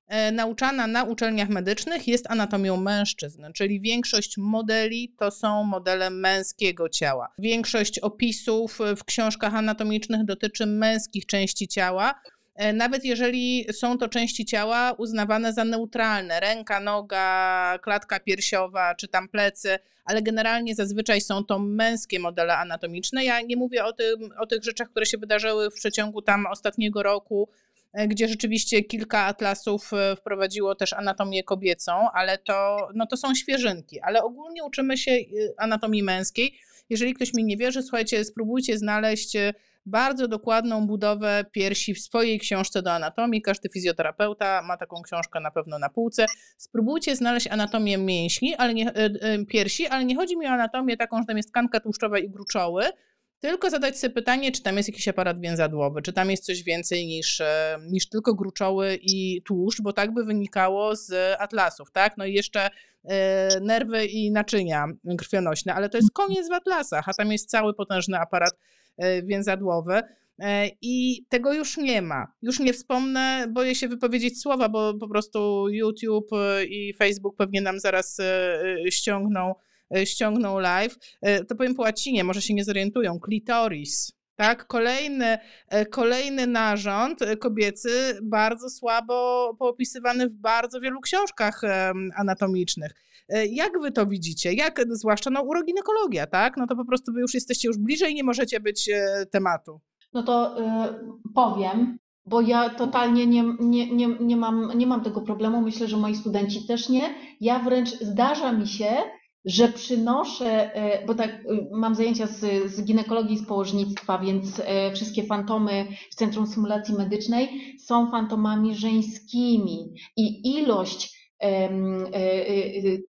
e, nauczana na uczelniach medycznych jest anatomią mężczyzn, czyli większość modeli to są modele męskiego ciała. Większość opisów w książkach anatomicznych dotyczy męskich części ciała. E, Nawet jeżeli są to części ciała uznawane za neutralne, ręka, noga, klatka piersiowa czy tam plecy, ale generalnie zazwyczaj są to męskie modele anatomiczne. Ja nie mówię o, tym, o tych rzeczach, które się wydarzyły w przeciągu tam ostatniego roku, e, gdzie rzeczywiście kilka atlasów e, wprowadziło też anatomię kobiecą, ale to, no to są świeżynki. Ale ogólnie uczymy się anatomii męskiej. Jeżeli ktoś mi nie wierzy, słuchajcie, spróbujcie znaleźć bardzo dokładną budowę piersi w swojej książce do anatomii. Każdy fizjoterapeuta ma taką książkę na pewno na półce. Spróbujcie znaleźć anatomię mięśni, ale nie, e, e, piersi, ale nie chodzi mi o anatomię taką, że tam jest tkanka tłuszczowa i gruczoły, tylko zadać sobie pytanie, czy tam jest jakiś aparat więzadłowy, czy tam jest coś więcej niż, e, niż tylko gruczoły i tłuszcz, bo tak by wynikało z atlasów, tak? No i jeszcze nerwy i naczynia krwionośne, ale to jest koniec w atlasach, a tam jest cały potężny aparat więzadłowy. E, I tego już nie ma. Już nie wspomnę, boję się wypowiedzieć słowa, bo po prostu YouTube e, i Facebook pewnie nam zaraz e, e, ściągną, e, ściągną live. E, To powiem po łacinie, może się nie zorientują. Klitoris. Tak, kolejny, e, kolejny narząd e, kobiecy, bardzo słabo poopisywany w bardzo wielu książkach anatomicznych. E, jak wy to widzicie? Jak, zwłaszcza no, uroginekologia, tak? No to po prostu wy już jesteście już bliżej, nie możecie być tematu. No to y, powiem, bo ja totalnie nie, nie, nie, nie, mam, nie mam tego problemu. Myślę, że moi studenci też nie. Ja wręcz zdarza mi się, że przynoszę, e, bo tak e, mam zajęcia z, z ginekologii i z położnictwa, więc e, wszystkie fantomy w Centrum Symulacji Medycznej są fantomami żeńskimi i ilość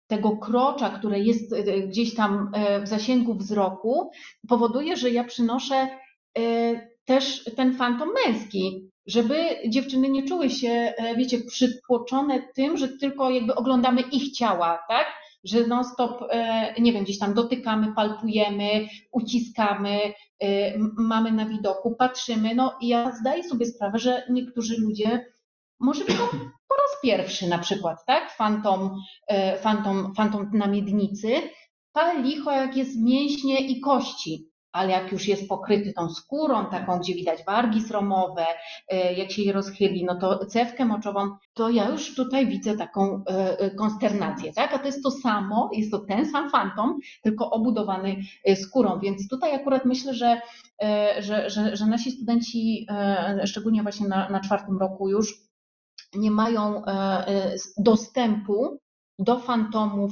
tego krocza, które jest gdzieś tam w zasięgu wzroku, powoduje, że ja przynoszę też ten fantom męski, żeby dziewczyny nie czuły się, wiecie, przytłoczone tym, że tylko jakby oglądamy ich ciała, tak? że non-stop, e, nie wiem, gdzieś tam dotykamy, palpujemy, uciskamy, e, mamy na widoku, patrzymy. No i ja zdaję sobie sprawę, że niektórzy ludzie może widzą po raz pierwszy na przykład, tak? Fantom, e, fantom, fantom na miednicy, pal licho jak jest mięśnie i kości ale jak już jest pokryty tą skórą, taką, gdzie widać wargi sromowe, e, jak się je rozchyli, no to cewkę moczową, to ja już tutaj widzę taką e, konsternację, tak? A to jest to samo, jest to ten sam fantom, tylko obudowany skórą, więc tutaj akurat myślę, że, że, że, że nasi studenci, szczególnie właśnie na, na czwartym roku już, nie mają dostępu do fantomów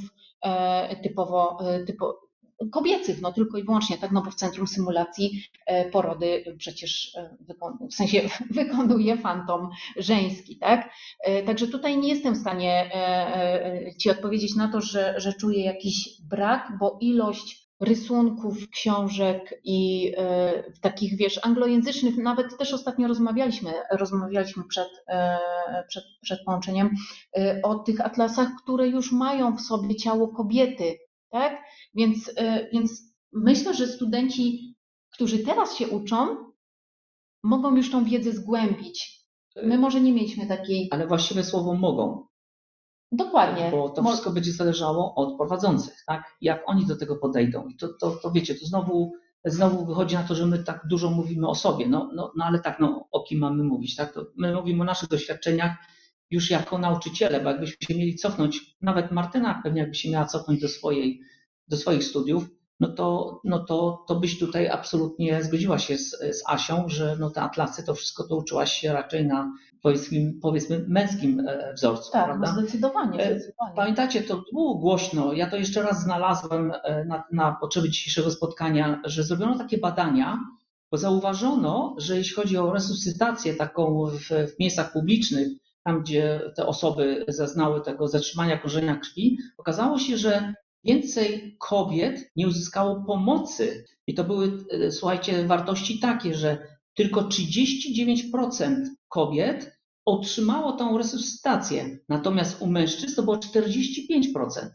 typowo, typo, kobiecych, no tylko i wyłącznie, tak, no bo w centrum symulacji e, porody przecież e, w sensie wykonuje fantom żeński, tak? E, także tutaj nie jestem w stanie Ci odpowiedzieć na to, że, że czuję jakiś brak, bo ilość rysunków, książek i w takich, wiesz, anglojęzycznych, nawet też ostatnio rozmawialiśmy, rozmawialiśmy przed, przed, przed połączeniem o tych atlasach, które już mają w sobie ciało kobiety, tak? Więc, y, więc myślę, że studenci, którzy teraz się uczą, mogą już tą wiedzę zgłębić. My może nie mieliśmy takiej. Ale właściwe słowo mogą. Dokładnie. Bo to wszystko będzie zależało od prowadzących, tak? Jak oni do tego podejdą. I to, to, to wiecie, to znowu, znowu wychodzi na to, że my tak dużo mówimy o sobie. No, no, no ale tak, no, o kim mamy mówić, tak? To my mówimy o naszych doświadczeniach już jako nauczyciele, bo jakbyśmy się mieli cofnąć, nawet Martyna pewnie jakby się miała cofnąć do swojej do swoich studiów, no to, no to, to byś tutaj absolutnie zgodziła się z, z Asią, że no te atlasy, to wszystko to uczyłaś się raczej na powiedzmy, powiedzmy męskim e, wzorcu. Tak, prawda? zdecydowanie, e, zdecydowanie. Pamiętacie, to było głośno, ja to jeszcze raz znalazłem e, na, na potrzeby dzisiejszego spotkania, że zrobiono takie badania, bo zauważono, że jeśli chodzi o resuscytację taką w, w miejscach publicznych, tam gdzie te osoby zaznały tego zatrzymania korzenia krwi, okazało się, że więcej kobiet nie uzyskało pomocy. I to były, słuchajcie, wartości takie, że tylko 39% kobiet otrzymało tą resuscytację, natomiast u mężczyzn to było 45%.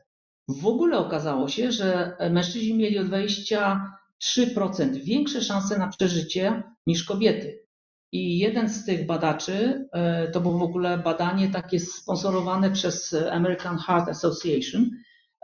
W ogóle okazało się, że mężczyźni mieli o 23% większe szanse na przeżycie niż kobiety. I jeden z tych badaczy, e, to było w ogóle badanie takie sponsorowane przez American Heart Association,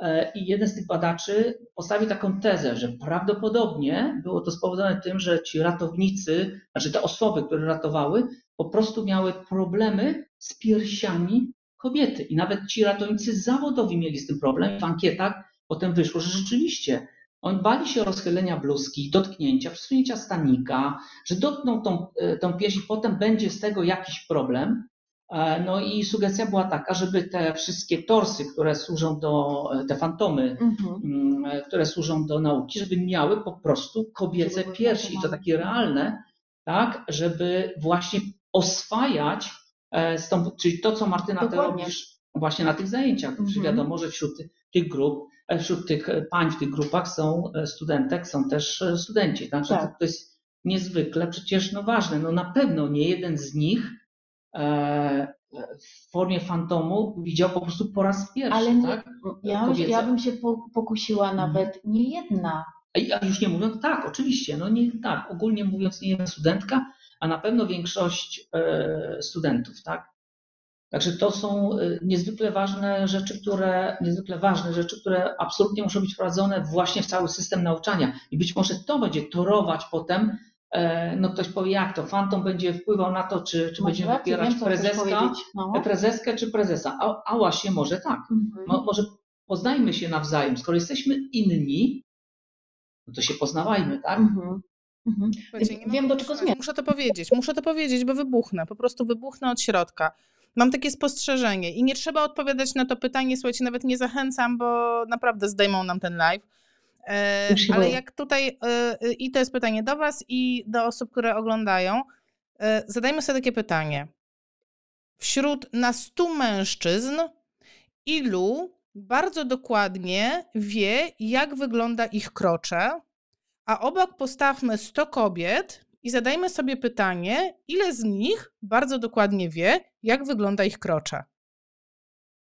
E, I jeden z tych badaczy postawił taką tezę, że prawdopodobnie było to spowodowane tym, że ci ratownicy, znaczy te osoby, które ratowały, po prostu miały problemy z piersiami kobiety. I nawet ci ratownicy zawodowi mieli z tym problem. W ankietach potem wyszło, że rzeczywiście oni bali się rozchylenia bluzki, dotknięcia, przesunięcia stanika, że dotkną tą, e, tą pierś i potem będzie z tego jakiś problem. E, no i sugestia była taka, żeby te wszystkie torsy, które służą do, e, te fantomy, mhm. Mm, które służą do nauki, żeby miały po prostu kobiece piersi, i to takie realne, tak, żeby właśnie oswajać tą, czyli to, co Martyna, ty robisz właśnie na tych zajęciach, mhm. wiadomo, że wśród tych grup, wśród tych pań w tych grupach są studentek, są też studenci, tak, tak. to jest niezwykle przecież no ważne, no na pewno nie jeden z nich E, w formie fantomu widział po prostu po raz pierwszy. Ale nie, tak? ja, ja bym się pokusiła mhm. nawet nie jedna. A już nie mówiąc, tak, oczywiście, no nie tak, ogólnie mówiąc, nie jedna studentka, a na pewno większość e, studentów, tak? Także to są e, niezwykle ważne rzeczy, które, niezwykle ważne rzeczy, które absolutnie muszą być wprowadzone właśnie w cały system nauczania. I być może to będzie torować potem E, no ktoś powie, jak to, fantom będzie wpływał na to, czy, czy będziemy wybierać wiem, prezeska. No. prezeskę czy prezesa. A, a właśnie może tak. Mhm. Mo, może poznajmy się nawzajem. Skoro jesteśmy inni, no to się poznawajmy, tak? Mhm. Mhm. Wiem, do czego zmierzam. Muszę to powiedzieć, muszę to powiedzieć, bo wybuchnę, po prostu wybuchnę od środka. Mam takie spostrzeżenie i nie trzeba odpowiadać na to pytanie, słuchajcie, nawet nie zachęcam, bo naprawdę zdejmą nam ten live. E, ale jak tutaj, e, e, i to jest pytanie do Was i do osób, które oglądają, e, zadajmy sobie takie pytanie. Wśród na 100 mężczyzn, ilu bardzo dokładnie wie, jak wygląda ich krocze, a obok postawmy 100 kobiet i zadajmy sobie pytanie, ile z nich bardzo dokładnie wie, jak wygląda ich krocze.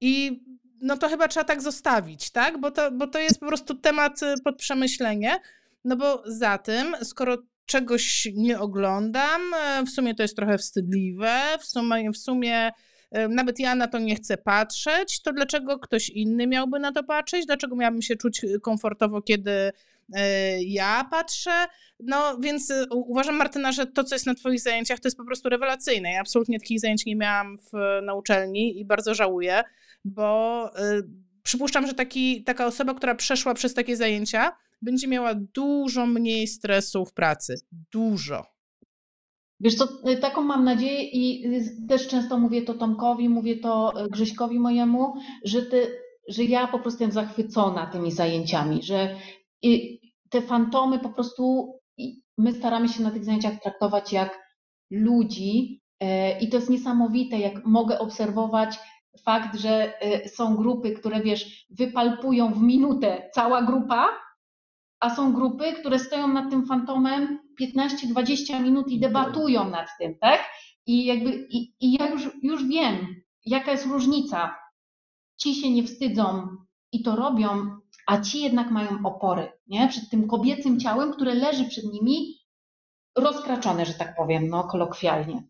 I no to chyba trzeba tak zostawić, tak? Bo to, bo to jest po prostu temat y, pod przemyślenie. No bo za tym, skoro czegoś nie oglądam, e, w sumie to jest trochę wstydliwe, w sumie, w sumie e, nawet ja na to nie chcę patrzeć, to dlaczego ktoś inny miałby na to patrzeć? Dlaczego miałabym się czuć y, komfortowo, kiedy ja patrzę? No więc y, uważam, Martyna, że to, co jest na Twoich zajęciach, to jest po prostu rewelacyjne. Ja absolutnie takich zajęć nie miałam w, na uczelni i bardzo żałuję, bo y, przypuszczam, że taki, taka osoba, która przeszła przez takie zajęcia, będzie miała dużo mniej stresu w pracy. Dużo. Wiesz co, y, taką mam nadzieję i y, też często mówię to Tomkowi, mówię to y, Grześkowi mojemu, że, ty, że ja po prostu jestem zachwycona tymi zajęciami, że i te fantomy po prostu my staramy się na tych zajęciach traktować jak ludzi e, i to jest niesamowite, jak mogę obserwować fakt, że e, są grupy, które wiesz, wypalpują w minutę cała grupa, a są grupy, które stoją nad tym fantomem 15-20 minut i debatują nad tym, tak? I jakby, i, i ja już, już wiem, jaka jest różnica. Ci się nie wstydzą i to robią, a ci jednak mają opory, nie? Przed tym kobiecym ciałem, które leży przed nimi rozkraczone, że tak powiem, no kolokwialnie.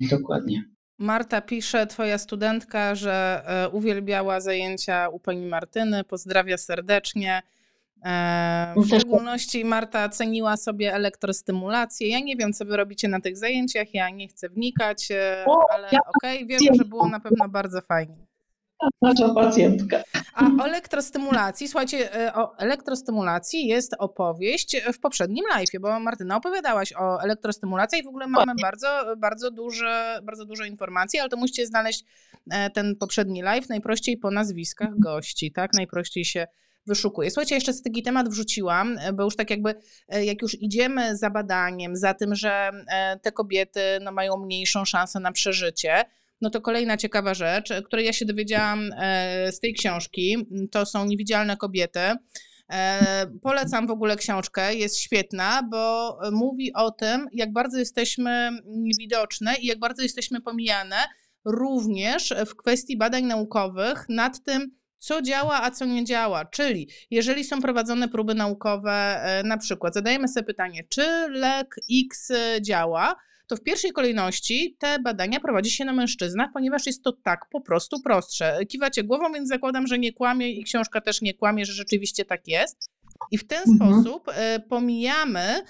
Dokładnie. Marta pisze, twoja studentka, że e, uwielbiała zajęcia u pani Martyny. Pozdrawia serdecznie. E, W szczególności Marta ceniła sobie elektrostymulację. Ja nie wiem, co wy robicie na tych zajęciach, ja nie chcę wnikać, e, ale okej, wierzę, że było na pewno bardzo fajnie. Nasza pacjentka. A o elektrostymulacji, słuchajcie, e, o elektrostymulacji jest opowieść w poprzednim live'ie, bo Martyna opowiadałaś o elektrostymulacji i w ogóle mamy bardzo, bardzo, duże, bardzo dużo informacji, ale to musicie znaleźć e, ten poprzedni live najprościej po nazwiskach gości, tak? Najprościej się wyszukuje. Słuchajcie, jeszcze taki temat wrzuciłam, e, bo już tak jakby, jak już idziemy za badaniem, za tym, że te kobiety no, mają mniejszą szansę na przeżycie, no to kolejna ciekawa rzecz, której ja się dowiedziałam e, z tej książki, to są Niewidzialne kobiety. E, Polecam w ogóle książkę, jest świetna, bo mówi o tym, jak bardzo jesteśmy niewidoczne i jak bardzo jesteśmy pomijane, również w kwestii badań naukowych nad tym, co działa, a co nie działa. Czyli jeżeli są prowadzone próby naukowe, e, na przykład zadajemy sobie pytanie, czy lek X działa, to w pierwszej kolejności te badania prowadzi się na mężczyznach, ponieważ jest to tak po prostu prostsze. Kiwacie głową, więc zakładam, że nie kłamie i książka też nie kłamie, że rzeczywiście tak jest. I w ten Mhm. sposób e, pomijamy,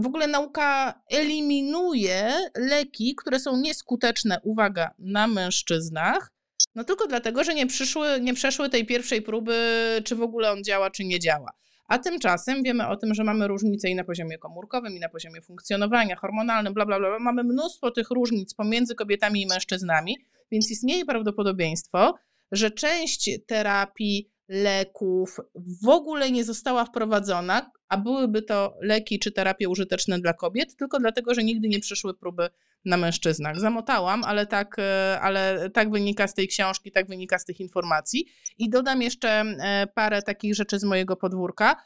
w ogóle nauka eliminuje leki, które są nieskuteczne, uwaga, na mężczyznach, no tylko dlatego, że nie, przyszły, nie przeszły tej pierwszej próby, czy w ogóle on działa, czy nie działa. A tymczasem wiemy o tym, że mamy różnice i na poziomie komórkowym, i na poziomie funkcjonowania hormonalnym, bla, bla, bla. Mamy mnóstwo tych różnic pomiędzy kobietami i mężczyznami, więc istnieje prawdopodobieństwo, że część terapii, leków w ogóle nie została wprowadzona, a byłyby to leki czy terapie użyteczne dla kobiet, tylko dlatego, że nigdy nie przyszły próby na mężczyznach. Zamotałam, ale tak, e, ale tak wynika z tej książki, tak wynika z tych informacji. I dodam jeszcze e, parę takich rzeczy z mojego podwórka.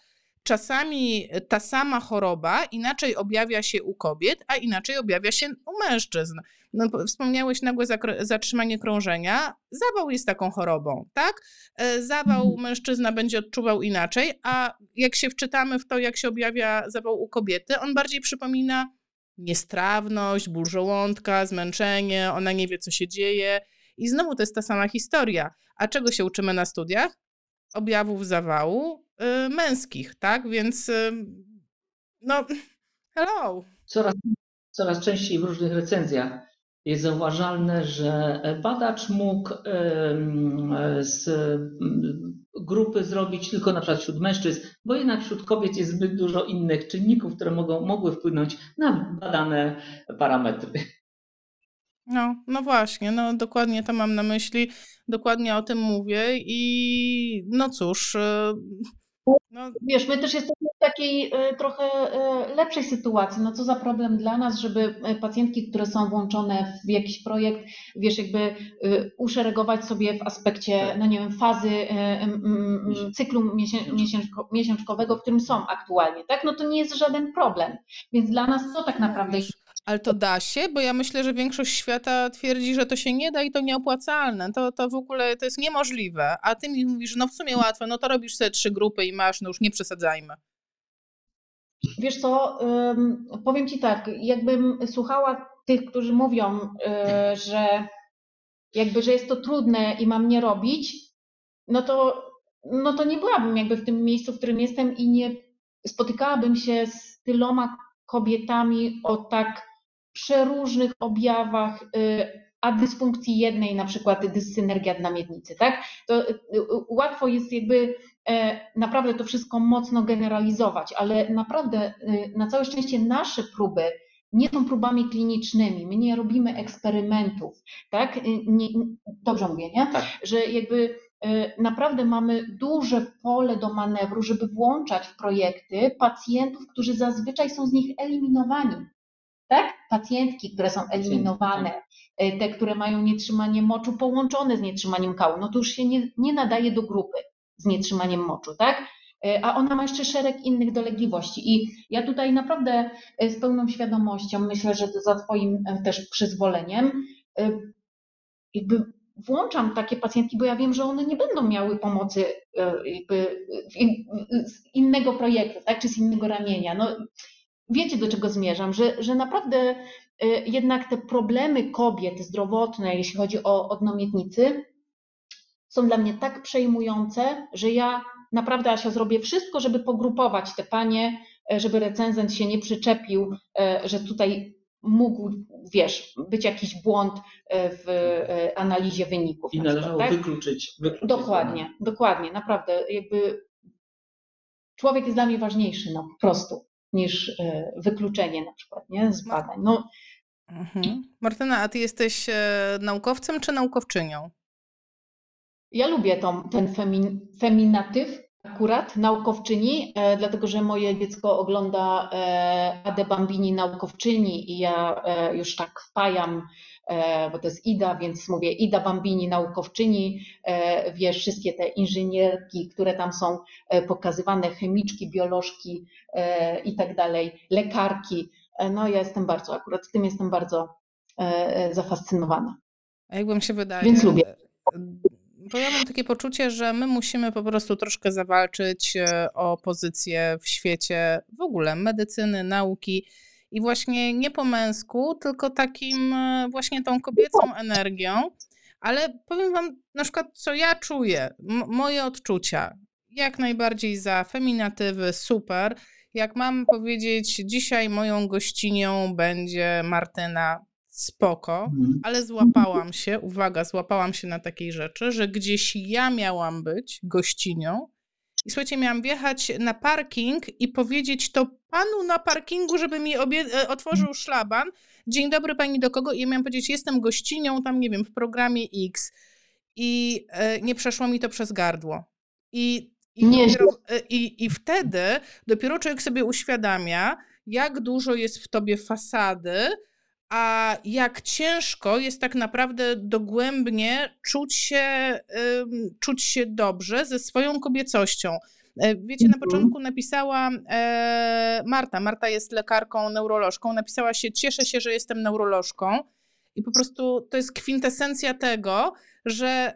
Czasami ta sama choroba inaczej objawia się u kobiet, a inaczej objawia się u mężczyzn. No, po- wspomniałeś nagłe zatrzymanie krążenia. Zawał jest taką chorobą, tak? E, Zawał mężczyzna będzie odczuwał inaczej, a jak się wczytamy w to, jak się objawia zawał u kobiety, on bardziej przypomina niestrawność, ból żołądka, zmęczenie, ona nie wie, co się dzieje. I znowu to jest ta sama historia. A czego się uczymy na studiach? Objawów zawału y, męskich, tak? Więc y, no, hello. Coraz, coraz częściej w różnych recenzjach jest zauważalne, że badacz mógł z grupy zrobić tylko na przykład wśród mężczyzn, bo jednak wśród kobiet jest zbyt dużo innych czynników, które mogą, mogły wpłynąć na badane parametry. No, no właśnie, no dokładnie to mam na myśli, dokładnie o tym mówię i no cóż, e, no. Wiesz, my też jesteśmy w takiej y, trochę y, lepszej sytuacji. No co za problem dla nas, żeby pacjentki, które są włączone w jakiś projekt, wiesz, jakby uszeregować sobie w aspekcie, tak. no nie wiem, fazy cyklu miesiączkowego, w którym są aktualnie, tak? No to nie jest żaden problem. Więc dla nas to tak naprawdę ale to da się, bo ja myślę, że większość świata twierdzi, że to się nie da i to nieopłacalne. To, to w ogóle to jest niemożliwe. A ty mi mówisz, no w sumie łatwe, no to robisz sobie trzy grupy i masz, no już nie przesadzajmy. Wiesz co, powiem ci tak, jakbym słuchała tych, którzy mówią, y, że jakby, że jest to trudne i mam nie robić, no to, no to nie byłabym jakby w tym miejscu, w którym jestem i nie spotykałabym się z tyloma kobietami o tak przeróżnych objawach, y, a dysfunkcji jednej, na przykład dyssynergia dla miednicy, tak? To y, y, łatwo jest jakby e, naprawdę to wszystko mocno generalizować, ale naprawdę na całe szczęście nasze próby nie są próbami klinicznymi, my nie robimy eksperymentów, tak? Nie, dobrze mówię, nie? Tak. Że jakby naprawdę mamy duże pole do manewru, żeby włączać w projekty pacjentów, którzy zazwyczaj są z nich eliminowani tak? Pacjentki, które są eliminowane, tak. e, te, które mają nietrzymanie moczu połączone z nietrzymaniem kału, no to już się nie, nie nadaje do grupy z nietrzymaniem moczu, tak? E, a ona ma jeszcze szereg innych dolegliwości. I ja tutaj naprawdę e, z pełną świadomością, myślę, że za Twoim też przyzwoleniem, jakby włączam takie pacjentki, bo ja wiem, że one nie będą miały pomocy jakby z innego projektu, tak, czy z innego ramienia. No, wiecie do czego zmierzam, że, że naprawdę y, jednak te problemy kobiet zdrowotne, jeśli chodzi o odnomietnicy, są dla mnie tak przejmujące, że ja naprawdę Asia zrobię wszystko, żeby pogrupować te panie, e, żeby recenzent się nie przyczepił, e, że tutaj mógł, wiesz, być jakiś błąd e, w analizie wyników. I należało tak? wykluczyć, wykluczyć. Dokładnie, dokładnie, naprawdę jakby człowiek jest dla mnie ważniejszy, no po prostu niż e, wykluczenie na przykład nie, z badań. No. Mhm. Martyna, a ty jesteś e, naukowcem czy naukowczynią? Ja lubię tą, ten femin, feminatyw akurat, naukowczyni, e, dlatego że moje dziecko ogląda e, Ade Bambini naukowczyni i ja e, już tak wpajam bo to jest Ida, więc mówię Ida Bambini, naukowczyni, wiesz, wszystkie te inżynierki, które tam są pokazywane, chemiczki, biolożki i tak dalej, lekarki. No ja jestem bardzo, akurat tym jestem bardzo zafascynowana. A jak wam się wydaje? Więc lubię. Bo ja mam takie poczucie, że my musimy po prostu troszkę zawalczyć o pozycję w świecie w ogóle medycyny, nauki i właśnie nie po męsku, tylko takim e, właśnie tą kobiecą energią. Ale powiem Wam na przykład, co ja czuję, moje odczucia. Jak najbardziej za feminatywy, super. Jak mam powiedzieć, dzisiaj moją gościnią będzie Martyna, spoko, mhm. ale złapałam się, uwaga, złapałam się na takiej rzeczy, że gdzieś ja miałam być gościnią, i słuchajcie, miałam wjechać na parking i powiedzieć to panu na parkingu, żeby mi obie- e, otworzył szlaban. Dzień dobry pani do kogo? I ja miałam powiedzieć, jestem gościnią tam, nie wiem, w programie X. I e, nie przeszło mi to przez gardło. I, i, dopiero, e, i, I wtedy dopiero człowiek sobie uświadamia, jak dużo jest w tobie fasady, a jak ciężko jest tak naprawdę dogłębnie czuć się, czuć się dobrze ze swoją kobiecością. E, wiecie, na mhm. początku napisała e, Marta, Marta jest lekarką, neurolożką, napisała się, cieszę się, że jestem neurolożką i po prostu to jest kwintesencja tego, że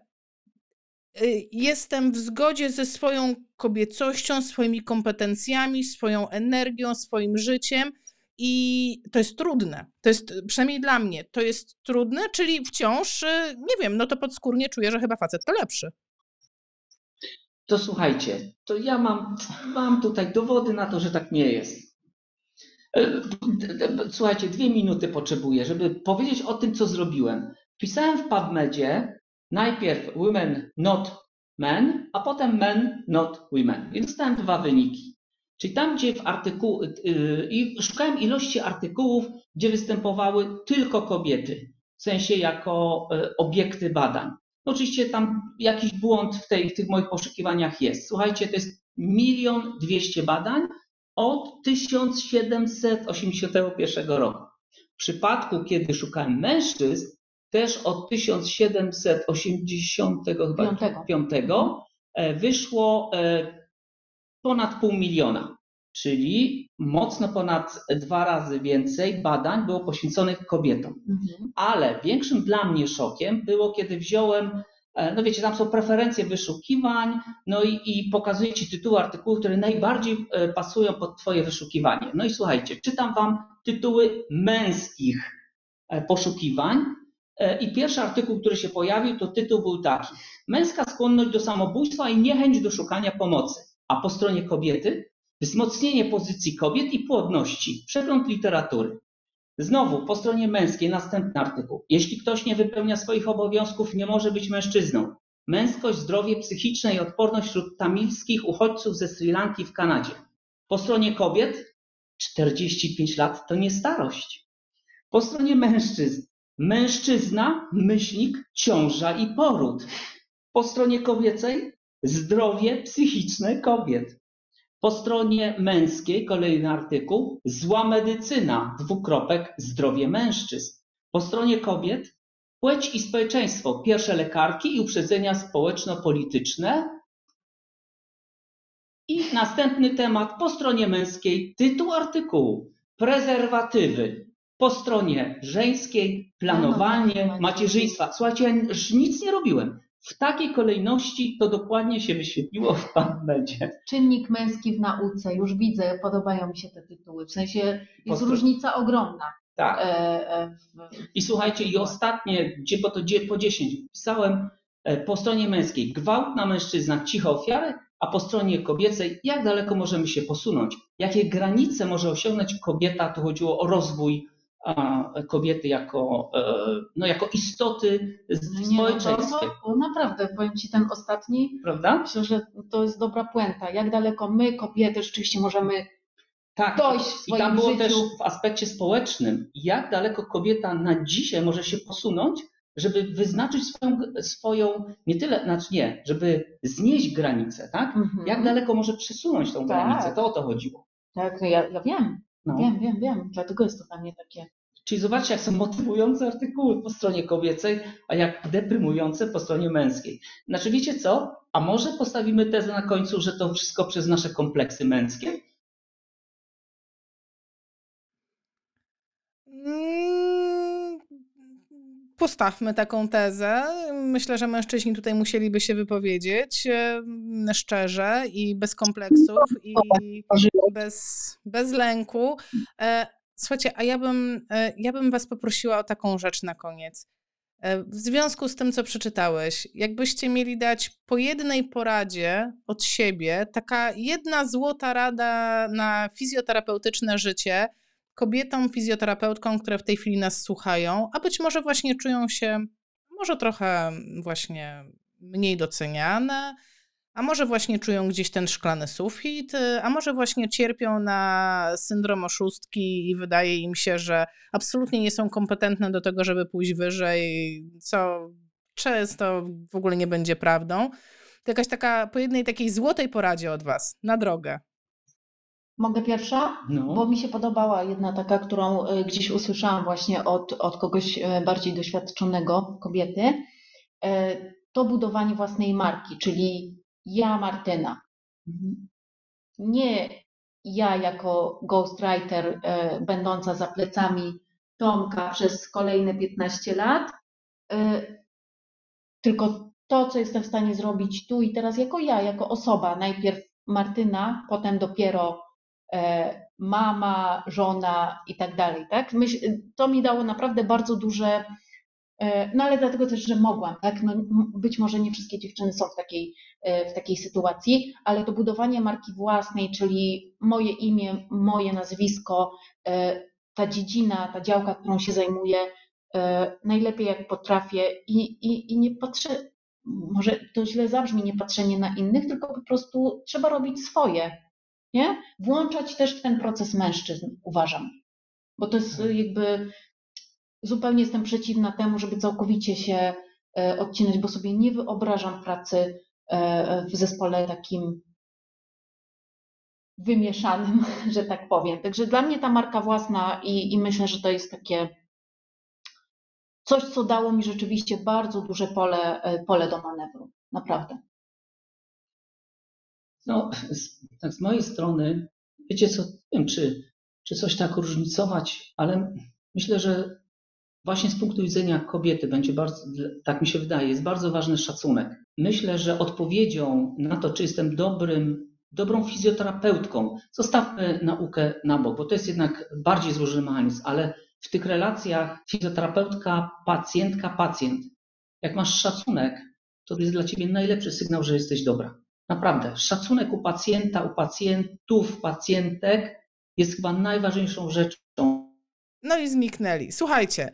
y, jestem w zgodzie ze swoją kobiecością, swoimi kompetencjami, swoją energią, swoim życiem i to jest trudne. To jest, przynajmniej dla mnie, to jest trudne, czyli wciąż, y, nie wiem, no to podskórnie czuję, że chyba facet to lepszy. To słuchajcie, to ja mam, mam tutaj dowody na to, że tak nie jest. E, słuchajcie, dwie minuty potrzebuję, żeby powiedzieć o tym, co zrobiłem. Pisałem w PubMedzie najpierw women not men, a potem men not women. I dostałem dwa wyniki. Czyli tam, gdzie w artykuł, yy, i szukałem ilości artykułów, gdzie występowały tylko kobiety, w sensie jako yy, obiekty badań. Oczywiście tam jakiś błąd w, tej, w tych moich poszukiwaniach jest. Słuchajcie, to jest milion dwieście badań od 1781 roku. W przypadku, kiedy szukałem mężczyzn, też od 1785 e, wyszło e, ponad pół miliona, czyli mocno ponad dwa razy więcej badań było poświęconych kobietom. Mhm. Ale większym dla mnie szokiem było, kiedy wziąłem E, no wiecie, tam są preferencje wyszukiwań, no i, i pokazuję Ci tytuły artykułów, które najbardziej e, pasują pod Twoje wyszukiwanie. No i słuchajcie, czytam Wam tytuły męskich e, poszukiwań i pierwszy artykuł, który się pojawił, to tytuł był taki. Męska skłonność do samobójstwa i niechęć do szukania pomocy. A po stronie kobiety wzmocnienie pozycji kobiet i płodności. Przegląd literatury. Znowu po stronie męskiej następny artykuł. Jeśli ktoś nie wypełnia swoich obowiązków, nie może być mężczyzną. Męskość, zdrowie psychiczne i odporność wśród tamilskich uchodźców ze Sri Lanki w Kanadzie. Po stronie kobiet 45 lat to nie starość. Po stronie mężczyzn mężczyzna, myślnik, ciąża i poród. Po stronie kobiecej zdrowie psychiczne kobiet. Po stronie męskiej kolejny artykuł Zła medycyna, dwukropek zdrowie mężczyzn. Po stronie kobiet płeć i społeczeństwo, pierwsze lekarki i uprzedzenia społeczno-polityczne. I następny temat po stronie męskiej, tytuł artykułu prezerwatywy. Po stronie żeńskiej planowanie macierzyństwa. Słuchajcie, ja nic nie robiłem w takiej kolejności to dokładnie się wyświetliło w PubMedzie. Czynnik męski w nauce, już widzę, podobają mi się te tytuły. W sensie jest różnica ogromna. Tak. E, e, I słuchajcie, i ostatnie, gdzie, bo to gdzie po 10, pisałem e, po stronie męskiej gwałt na mężczyznach, ciche ofiary, a po stronie kobiecej, jak daleko możemy się posunąć, jakie granice może osiągnąć kobieta, to chodziło o rozwój kobiety jako, e, no, jako istoty w Nie, społeczeństwie. No to, to naprawdę, powiem Ci ten ostatni, Prawda? myślę, że to jest dobra puenta. Jak daleko my, kobiety, rzeczywiście możemy tak, dojść w swoim I tam było życiu. też w aspekcie społecznym, jak daleko kobieta na dzisiaj może się posunąć, żeby wyznaczyć swoją, swoją nie tyle, znaczy nie, żeby znieść granicę, tak? Mhm. Jak daleko może przesunąć tą tak. granicę, to o to chodziło. Tak, ja, ja wiem. No. Wiem, wiem, wiem. Dlatego jest to dla mnie takie. Czyli zobaczcie, jak są motywujące artykuły po stronie kobiecej, a jak deprymujące po stronie męskiej. Znaczy, wiecie co? A może postawimy tezę na końcu, że to wszystko przez nasze kompleksy męskie? Mm, postawmy taką tezę. Myślę, że mężczyźni tutaj musieliby się wypowiedzieć szczerze i bez kompleksów i bez, bez lęku. E, słuchajcie, a ja bym, e, ja bym Was poprosiła o taką rzecz na koniec. W związku z tym, co przeczytałeś, jakbyście mieli dać po jednej poradzie od siebie, taka jedna złota rada na fizjoterapeutyczne życie, kobietom, fizjoterapeutkom, które w tej chwili nas słuchają, a być może właśnie czują się może trochę właśnie mniej doceniane, a może właśnie czują gdzieś ten szklany sufit, a może właśnie cierpią na syndrom oszustki i wydaje im się, że absolutnie nie są kompetentne do tego, żeby pójść wyżej, co często w ogóle nie będzie prawdą. To jakaś taka, po jednej takiej złotej poradzie od Was na drogę. Mogę pierwsza? No. Bo mi się podobała jedna taka, którą e, gdzieś usłyszałam właśnie od, od kogoś e, bardziej doświadczonego, kobiety. E, to budowanie własnej marki, czyli ja, Martyna. Mhm. Nie ja jako ghostwriter będąca za plecami Tomka przez kolejne 15 lat, tylko to, co jestem w stanie zrobić tu i teraz jako ja, jako osoba. Najpierw Martyna, potem dopiero E, mama, żona i tak dalej. Tak? to mi dało naprawdę bardzo duże E, no ale dlatego też, że mogłam, tak? No, być może nie wszystkie dziewczyny są w takiej, e, w takiej sytuacji, ale to budowanie marki własnej, czyli moje imię, moje nazwisko, e, ta dziedzina, ta działka, którą się zajmuję, najlepiej jak potrafię i, i, i nie patrzę, może to źle zabrzmi, nie patrzenie na innych, tylko po prostu trzeba robić swoje, nie? Włączać też w ten proces mężczyzn, uważam. Bo to jest jakby zupełnie jestem przeciwna temu, żeby całkowicie się e, odcinać, bo sobie nie wyobrażam pracy e, w zespole takim wymieszanym, że tak powiem. Także dla mnie ta marka własna i, i myślę, że to jest takie coś, co dało mi rzeczywiście bardzo duże pole, e, pole do manewru. Naprawdę. No, z, tak z mojej strony, wiecie co, nie wiem, czy, czy coś tak różnicować, ale myślę, że Właśnie z punktu widzenia kobiety będzie bardzo, tak mi się wydaje, jest bardzo ważny szacunek. Myślę, że odpowiedzią na to, czy jestem dobrym, dobrą fizjoterapeutką, zostawmy naukę na bok, bo to jest jednak bardziej złożony mechanizm, ale w tych relacjach fizjoterapeutka, pacjentka, pacjent, jak masz szacunek, to jest dla ciebie najlepszy sygnał, że jesteś dobra. Naprawdę, szacunek u pacjenta, u pacjentów, pacjentek jest chyba najważniejszą rzeczą, no i zniknęli. Słuchajcie,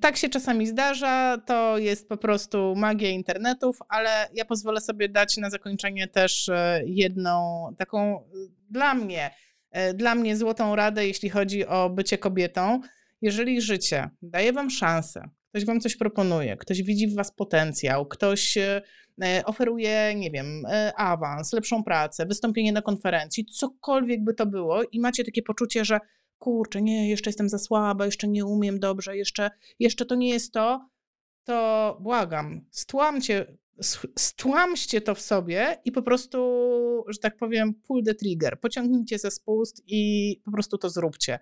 tak się czasami zdarza, to jest po prostu magia internetów, ale ja pozwolę sobie dać na zakończenie też e, jedną taką e, dla mnie, e, dla mnie złotą radę, jeśli chodzi o bycie kobietą. Jeżeli życie daje wam szansę, ktoś wam coś proponuje, ktoś widzi w was potencjał, ktoś oferuje, nie wiem, awans, lepszą pracę, wystąpienie na konferencji, cokolwiek by to było i macie takie poczucie, że kurczę, nie, jeszcze jestem za słaba, jeszcze nie umiem dobrze, jeszcze, jeszcze to nie jest to, to błagam, stłamcie, stłamście to w sobie i po prostu, że tak powiem, pull the trigger, pociągnijcie ze spust i po prostu to zróbcie.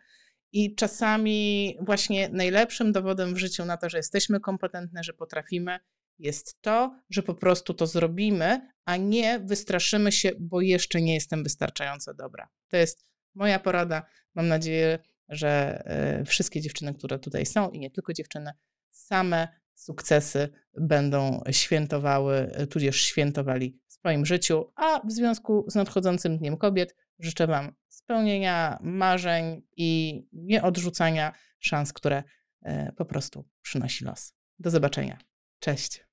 I czasami właśnie najlepszym dowodem w życiu na to, że jesteśmy kompetentne, że potrafimy, jest to, że po prostu to zrobimy, a nie wystraszymy się, bo jeszcze nie jestem wystarczająco dobra. To jest moja porada. Mam nadzieję, że e, wszystkie dziewczyny, które tutaj są i nie tylko dziewczyny, same sukcesy będą świętowały, e, tudzież świętowali w swoim życiu. A w związku z nadchodzącym Dniem Kobiet życzę Wam spełnienia marzeń i nieodrzucania szans, które e, po prostu przynosi los. Do zobaczenia. Cześć.